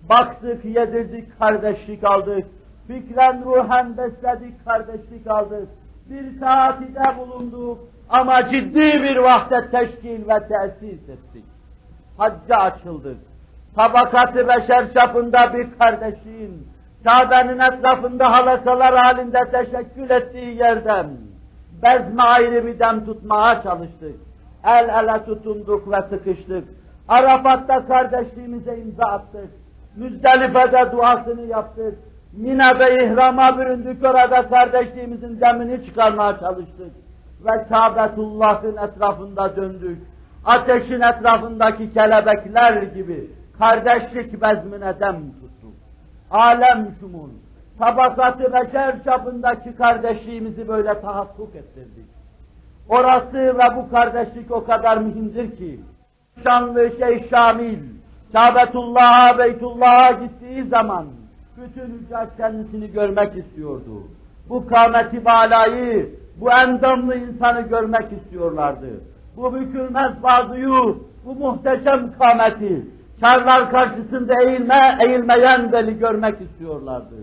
Baktık, yedirdik, kardeşlik aldık. Fikren ruhen besledik, kardeşlik aldık. Bir taatide bulunduk ama ciddi bir vahdet teşkil ve tesis ettik. Hacca açıldık. Tabakatı beşer çapında bir kardeşliğin, Kabe'nin etrafında halakalar halinde teşekkül ettiği yerden, bezme ayrı bir dem tutmaya çalıştık. El ele tutunduk ve sıkıştık. Arafat'ta kardeşliğimize imza attık. Müzdelife'de duasını yaptık. Mine'de ihrama büründük orada kardeşliğimizin demini çıkarmaya çalıştık. Ve Kâbetullah'ın etrafında döndük. Ateşin etrafındaki kelebekler gibi kardeşlik bezmine dem tuttuk. Alem şumun, tabakatı beşer çapındaki kardeşliğimizi böyle tahakkuk ettirdik. Orası ve bu kardeşlik o kadar mühimdir ki, şanlı şey Şamil, Kabetullah'a, Beytullah'a gittiği zaman, bütün hüccat kendisini görmek istiyordu. Bu kâmeti balayı, bu endamlı insanı görmek istiyorlardı. Bu bükülmez bazıyı, bu muhteşem kâmeti, karlar karşısında eğilme, eğilmeyen veli görmek istiyorlardı.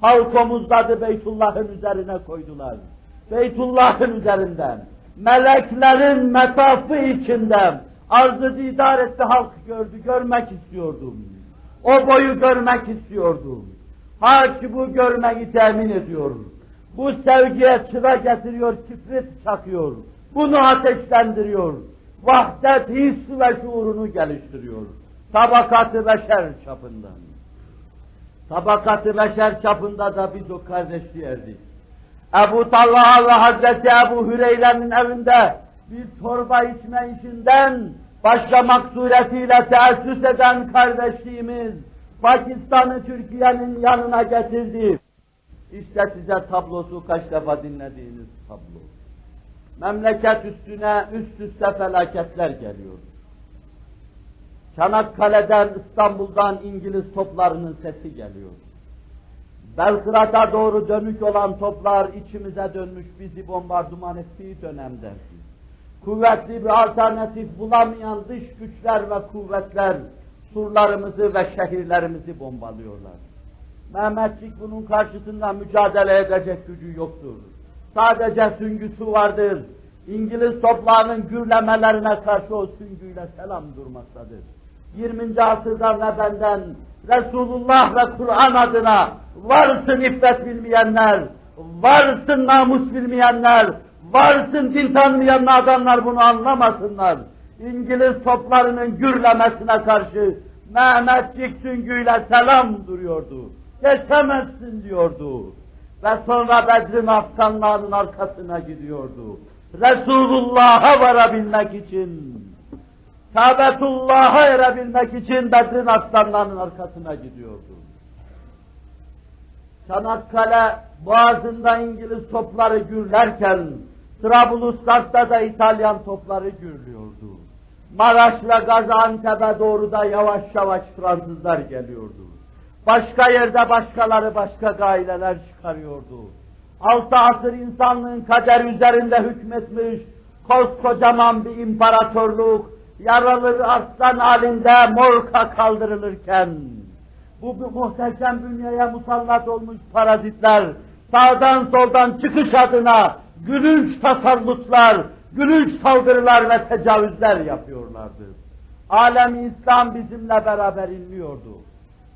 Halk omuzladı Beytullah'ın üzerine koydular. Beytullah'ın üzerinden meleklerin metafı içinde arzı didar etti halk gördü, görmek istiyordum. O boyu görmek istiyordum. Hak bu görmeyi temin ediyor. Bu sevgiye çıra getiriyor, kibrit çakıyor. Bunu ateşlendiriyor. Vahdet hissi ve şuurunu geliştiriyor. Tabakatı beşer çapından. Tabakatı beşer çapında da biz o kardeşliği erdik. Ebu Talha ve Hazreti Ebu Hüreyre'nin evinde bir torba içme işinden başlamak suretiyle teessüs eden kardeşliğimiz Pakistan'ı Türkiye'nin yanına getirdi. İşte size tablosu kaç defa dinlediğiniz tablo. Memleket üstüne üst üste felaketler geliyor. Çanakkale'den, İstanbul'dan İngiliz toplarının sesi geliyor. Belgrad'a doğru dönük olan toplar içimize dönmüş bizi bombardıman ettiği dönemde. Kuvvetli bir alternatif bulamayan dış güçler ve kuvvetler surlarımızı ve şehirlerimizi bombalıyorlar. Mehmetçik bunun karşısında mücadele edecek gücü yoktur. Sadece süngüsü vardır. İngiliz toplarının gürlemelerine karşı o süngüyle selam durmaktadır. 20. asırdan ve benden Resulullah ve Kur'an adına varsın iffet bilmeyenler, varsın namus bilmeyenler, varsın din tanımayan adamlar bunu anlamasınlar. İngiliz toplarının gürlemesine karşı Mehmetçik süngüyle selam duruyordu. Geçemezsin diyordu. Ve sonra Bedir'in aslanlarının arkasına gidiyordu. Resulullah'a varabilmek için, Kabetullah'a erebilmek için Bedir'in aslanlarının arkasına gidiyordu. Çanakkale boğazında İngiliz topları gürlerken, Trablusgarp'ta da İtalyan topları gürlüyordu. Maraş'la Gaziantep'e doğru da yavaş yavaş Fransızlar geliyordu. Başka yerde başkaları başka gaileler çıkarıyordu. Altı asır insanlığın kader üzerinde hükmetmiş koskocaman bir imparatorluk yaralı arslan halinde morka kaldırılırken bu, bu muhteşem bünyeye musallat olmuş parazitler sağdan soldan çıkış adına gülünç tasallutlar, gülünç saldırılar ve tecavüzler yapıyorlardı. Alem İslam bizimle beraber inliyordu.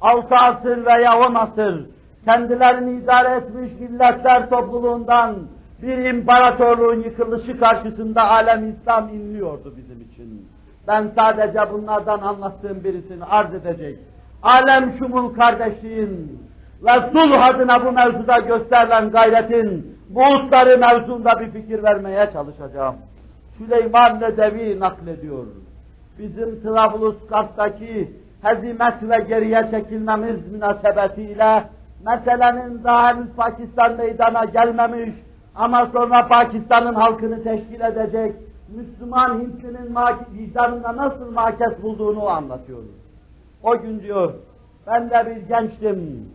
Altı asır veya on asır kendilerini idare etmiş milletler topluluğundan bir imparatorluğun yıkılışı karşısında alem İslam inliyordu bizim için. Ben sadece bunlardan anlattığım birisini arz edecek. Alem şumul kardeşliğin ve sulh adına bu mevzuda gösterilen gayretin buğutları mevzunda bir fikir vermeye çalışacağım. Süleyman Nedevi naklediyor. Bizim Trablusgarp'taki hezimet ve geriye çekilmemiz münasebetiyle meselenin daha henüz Pakistan meydana gelmemiş ama sonra Pakistan'ın halkını teşkil edecek Müslüman Hintlinin vicdanında nasıl makes bulduğunu anlatıyor. O gün diyor, ben de bir gençtim.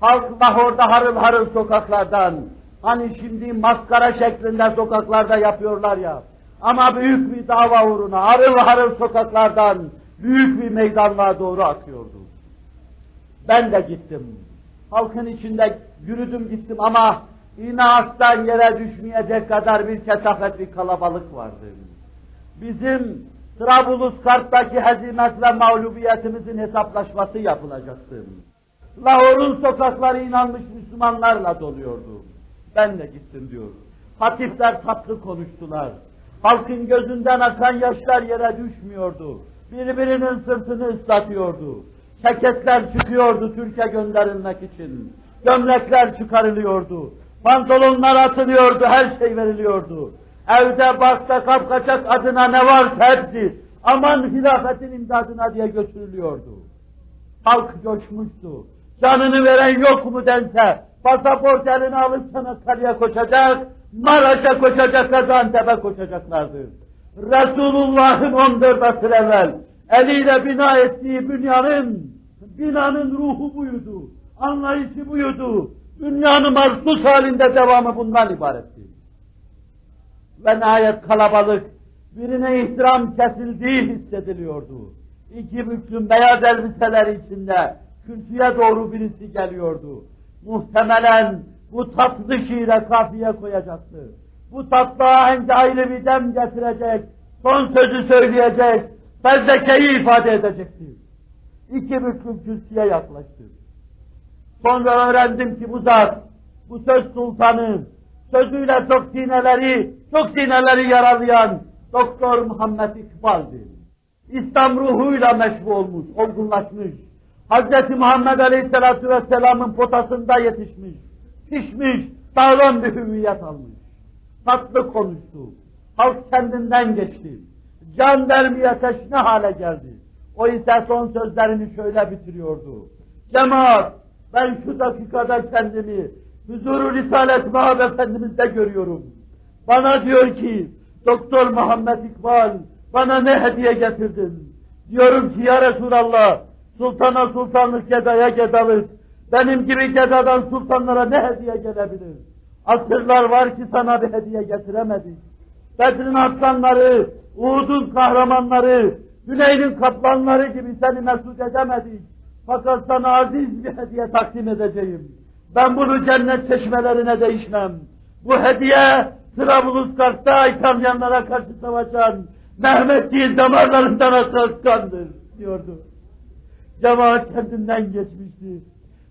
Halk Lahor'da harıl harıl sokaklardan, hani şimdi maskara şeklinde sokaklarda yapıyorlar ya, ama büyük bir dava uğruna harıl harıl sokaklardan büyük bir meydanlığa doğru akıyordu. Ben de gittim. Halkın içinde yürüdüm gittim ama inattan yere düşmeyecek kadar bir kesafet bir kalabalık vardı. Bizim Trablusgarp'taki hezimet ve mağlubiyetimizin hesaplaşması yapılacaktı. Lahor'un sokakları inanmış Müslümanlarla doluyordu. Ben de gittim diyor. Hatipler tatlı konuştular. Halkın gözünden akan yaşlar yere düşmüyordu. Birbirinin sırtını ıslatıyordu. Ceketler çıkıyordu Türkiye gönderilmek için. Gömlekler çıkarılıyordu. Pantolonlar atılıyordu, her şey veriliyordu. Evde bakta kapkaçak adına ne varsa hepsi aman hilafetin imdadına diye götürülüyordu. Halk coşmuştu. Canını veren yok mu dense pasaport eline alıp Çanakkale'ye koşacak, Maraş'a koşacak, Gaziantep'e koşacaklardı. Resulullah'ın 14 asır evvel eliyle bina ettiği dünyanın, binanın ruhu buydu, anlayışı buydu. Dünyanın marsuz halinde devamı bundan ibaretti. Ve nihayet kalabalık, birine ihtiram kesildiği hissediliyordu. İki büklüm beyaz elbiseler içinde kürsüye doğru birisi geliyordu. Muhtemelen bu tatlı şiire kafiye koyacaktı. bu tatlı ahenge ayrı bir dem getirecek, son sözü söyleyecek, fezlekeyi ifade edecektir. İki büklüm kürsüye yaklaştı. Sonra öğrendim ki bu zat, bu söz sultanı, sözüyle çok sineleri, çok sineleri yaralayan Doktor Muhammed İkbal'di. İslam ruhuyla meşbu olmuş, olgunlaşmış. Hz. Muhammed Aleyhisselatü Vesselam'ın potasında yetişmiş, pişmiş, sağlam bir hüviyet almış. Tatlı konuştu, halk kendinden geçti. Can vermeye teşne hale geldi. O ise son sözlerini şöyle bitiriyordu. Cemaat, ben şu dakikada kendimi huzuru Risalet Mahab Efendimiz'de görüyorum. Bana diyor ki, Doktor Muhammed İkbal, bana ne hediye getirdin? Diyorum ki ya Resulallah, sultana sultanlık, gedaya gedalık, benim gibi gedadan sultanlara ne hediye gelebilir? Asırlar var ki sana bir hediye getiremedik. Bedir'in aslanları, Uhud'un kahramanları, Güney'in kaplanları gibi seni mesut edemedik. Fakat sana aziz bir hediye takdim edeceğim. Ben bunu cennet çeşmelerine değişmem. Bu hediye Trablusgarp'ta İtalyanlara karşı savaşan Mehmetçiğin damarlarından akan kandır diyordu. Cemaat kendinden geçmişti.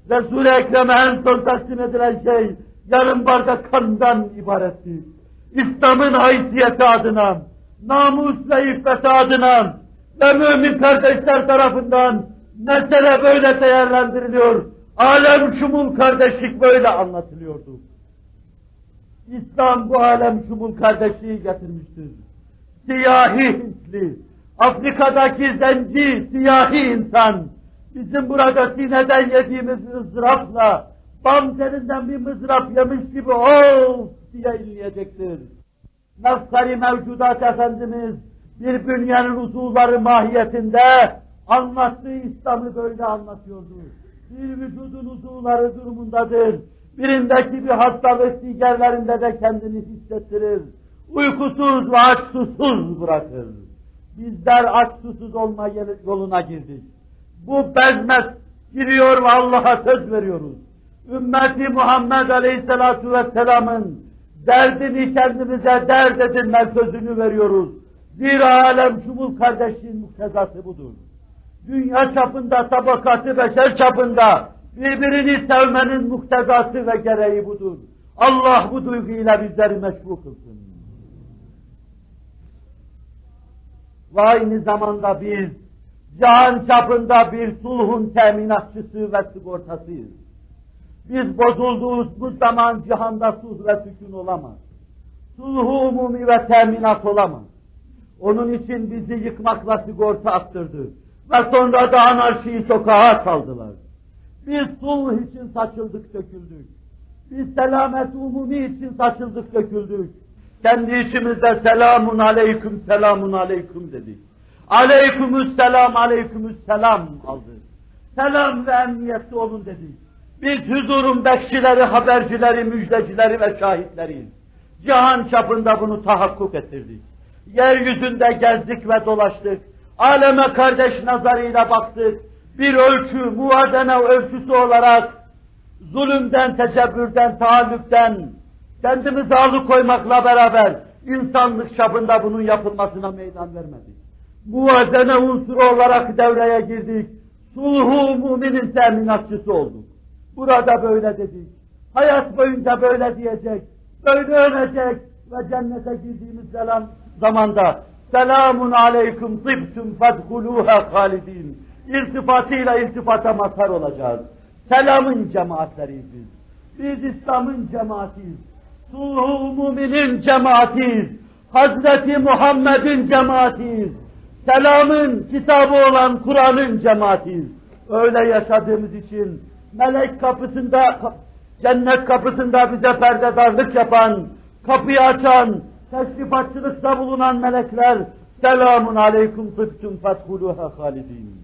Resul-i Ekrem'e en son takdim edilen şey yarım bardak kandan ibaretti. İslam'ın haysiyeti adına, namus ve iffeti adına ve mümin kardeşler tarafından mesele böyle değerlendiriliyor. Alem şumul kardeşlik böyle anlatılıyordu. İslam bu alem şumul kardeşliği getirmiştir. Siyahi Hintli, Afrika'daki zenci, siyahi insan, bizim burada sineden yediğimiz ızdırapla, bam telinden bir mızrap yemiş gibi of diye inleyecektir. Nefsari mevcudat Efendimiz, bir bünyenin uzuvları mahiyetinde anlattığı İslam'ı böyle anlatıyordu. Bir vücudun uzuvları durumundadır. Birindeki bir hastalık diğerlerinde de kendini hissettirir. Uykusuz ve aç susuz bırakır. Bizler aç susuz olma yoluna girdik. Bu bezmet giriyor ve Allah'a söz veriyoruz. Ümmeti Muhammed Aleyhisselatü Vesselam'ın derdini kendimize dert edinme sözünü veriyoruz. Zira alem şumul kardeşliğin muktezası budur. Dünya çapında, tabakatı beşer çapında birbirini sevmenin muktezası ve gereği budur. Allah bu duyguyla bizleri meşbu kılsın. Ve aynı zamanda biz cihan çapında bir sulhun teminatçısı ve sigortasıyız. Biz bozulduğumuz zaman cihanda sulh ve sükun olamaz. Sulhu umumi ve teminat olamaz. Onun için bizi yıkmakla sigorta attırdı. Ve sonra da anarşiyi sokağa saldılar. Biz sulh için saçıldık döküldük. Biz selamet umumi için saçıldık döküldük. Kendi içimizde selamun aleyküm selamun aleyküm dedik. Aleykümüs selam aleykümüs selam aldık. Selam ve emniyetli olun dedik. Biz huzurun bekçileri, habercileri, müjdecileri ve şahitleriyiz. Cihan çapında bunu tahakkuk ettirdik. Yeryüzünde gezdik ve dolaştık. Aleme kardeş nazarıyla baktık. Bir ölçü, muvazene ölçüsü olarak zulümden, tecebbürden, taallükten kendimizi alıkoymakla beraber insanlık çapında bunun yapılmasına meydan vermedik. Muvazene unsuru olarak devreye girdik. Sulhu müminin teminatçısı olduk. Burada böyle dedik. Hayat boyunca böyle diyecek. Böyle ölecek ve cennete girdiğimiz selam zamanda selamun aleyküm tıbtüm fedhuluha halidin irtifatıyla irtifata mazhar olacağız. Selamın cemaatleriyiz biz. Biz İslam'ın cemaatiyiz. Sulhu müminin cemaatiyiz. Hazreti Muhammed'in cemaatiyiz. Selamın kitabı olan Kur'an'ın cemaatiyiz. Öyle yaşadığımız için melek kapısında, cennet kapısında bize perdedarlık yapan, kapıyı açan, teşrifatçılıkta bulunan melekler selamun aleyküm tıbtüm fethuluha halidin.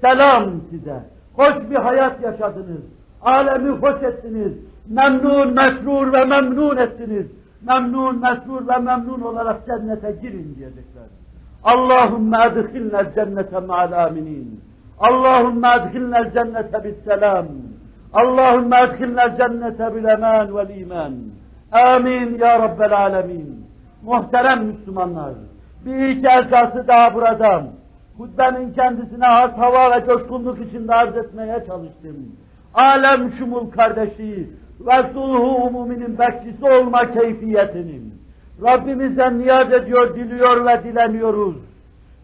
Selam size. Hoş bir hayat yaşadınız. Alemi hoş ettiniz. Memnun, mesrur ve memnun ettiniz. Memnun, mesrur ve memnun olarak cennete girin diyecekler. Allahümme edhilnel cennete ma'al aminin. Allahümme edhilnel cennete bis selam. Allahümme edhilnel cennete bil eman vel iman. Amin ya Rabbel Alemin. Muhterem Müslümanlar, bir iki esası daha burada. Hutbenin kendisine has hava ve coşkunluk içinde arz etmeye çalıştım. Alem şumul kardeşi ve sulhu umuminin bekçisi olma keyfiyetinin. Rabbimizden niyaz ediyor, diliyor ve dileniyoruz.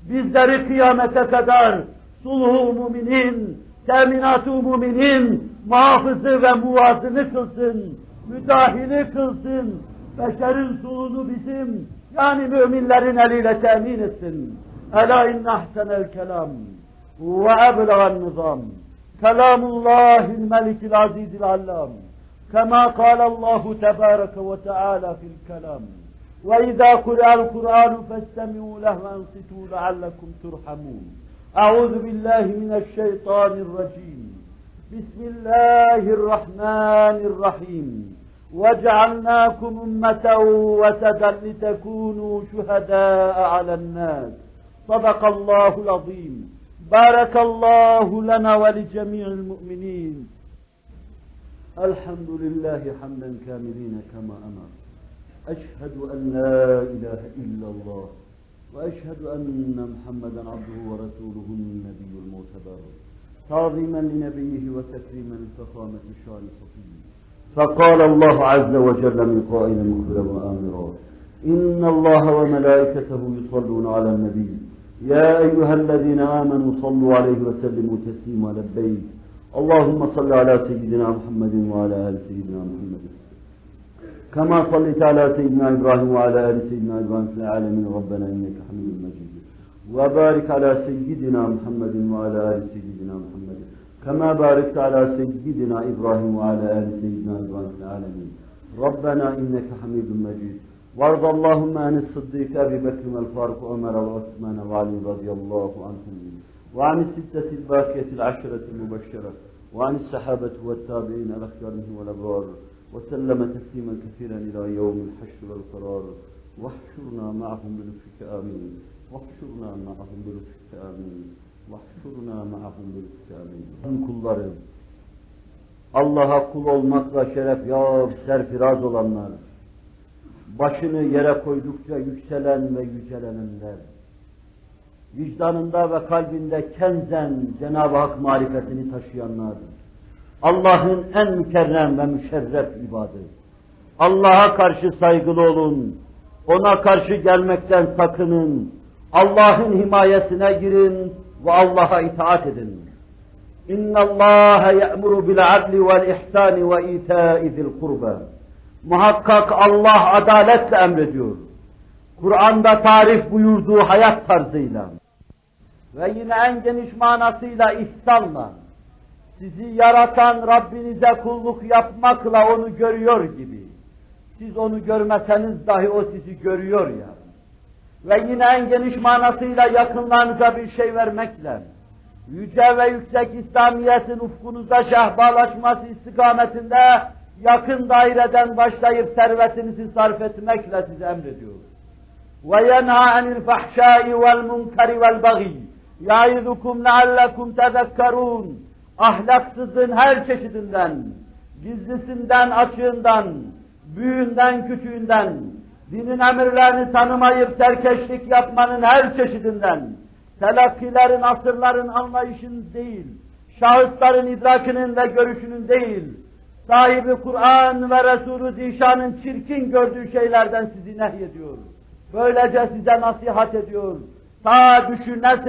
Bizleri kıyamete kadar sulhu umuminin, teminat-ı umuminin muhafızı ve muazını kılsın, müdahili kılsın, beşerin sulunu bizim, yani müminlerin eliyle temin etsin. Ela inne ahsenel kelam ve eblegan nizam. Kelamullahil melikil azizil allam. كما قال الله تبارك وتعالى في الكلام وإذا قرأ القرآن فاستمعوا له وانصتوا لعلكم ترحمون أعوذ بالله من الشيطان الرجيم بسم الله الرحمن الرحيم وجعلناكم أمة وسدا لتكونوا شهداء على الناس. صدق الله العظيم. بارك الله لنا ولجميع المؤمنين. الحمد لله حمدا كاملين كما أمر. أشهد أن لا إله إلا الله. وأشهد أن محمدا عبده ورسوله النبي المعتبر تعظيما لنبيه وتكريما لفخامة شان صفيه فقال الله عز وجل من قائل مخبرا وآمرا إن الله وملائكته يصلون على النبي. يا أيها الذين آمنوا صلوا عليه وسلموا تسليما لبيك. اللهم صل على سيدنا محمد وعلى آل سيدنا محمد. كما صليت على سيدنا إبراهيم وعلى آل سيدنا إبراهيم في العالمين. ربنا إنك حميد مجيد. وبارك على سيدنا محمد وعلى آل سيدنا محمد. كما باركت على سيدنا إبراهيم وعلى آل سيدنا إبراهيم في العالمين. ربنا إنك حميد مجيد. وارض اللهم عن الصديق أبي بكر والفاروق وعمر وعثمان وعلي رضي الله عنهم. وعن الستة الباقية العشرة المبشرة. وعن الصحابة والتابعين الأخيار والأبرار. وسلم تسليما كثيرا إلى يوم الحشر والقرار. واحشرنا معهم بلطفك آمين. واحشرنا معهم بلطفك آمين. Mahşuruna ma'ahum bil kulları. Allah'a kul olmakla şeref yap, serfiraz olanlar, başını yere koydukça yükselen ve yücelenenler, vicdanında ve kalbinde kenzen Cenab-ı Hak marifetini taşıyanlar, Allah'ın en mükerrem ve müşerref ibadı. Allah'a karşı saygılı olun, ona karşı gelmekten sakının, Allah'ın himayesine girin, ve Allah'a itaat edin. Bil adli vel ihsani ve ita'i zil kurba. Muhakkak Allah adaletle emrediyor. Kur'an'da tarif buyurduğu hayat tarzıyla ve yine en geniş manasıyla ihsanla sizi yaratan Rabbinize kulluk yapmakla onu görüyor gibi. Siz onu görmeseniz dahi o sizi görüyor ya Ve yine en geniş manasıyla yakınlarınıza bir şey vermekle, yüce ve yüksek İslamiyet'in ufkunuza şehbalaşması istikametinde yakın daireden başlayıp servetinizi sarf etmekle size emrediyor. وَيَنْهَا عَنِ الْفَحْشَاءِ وَالْمُنْكَرِ وَالْبَغِيِّ يَعِذُكُمْ لَعَلَّكُمْ تَذَكَّرُونَ Ahlaksızlığın her çeşidinden, gizlisinden, açığından, büyüğünden, küçüğünden, dinin emirlerini tanımayıp terkeşlik yapmanın her çeşidinden, telakkilerin, asırların anlayışın değil, şahısların idrakinin ve görüşünün değil, sahibi Kur'an ve Resulü Zişan'ın çirkin gördüğü şeylerden sizi nehyediyor. Böylece size nasihat ediyor. Ta düşünesiniz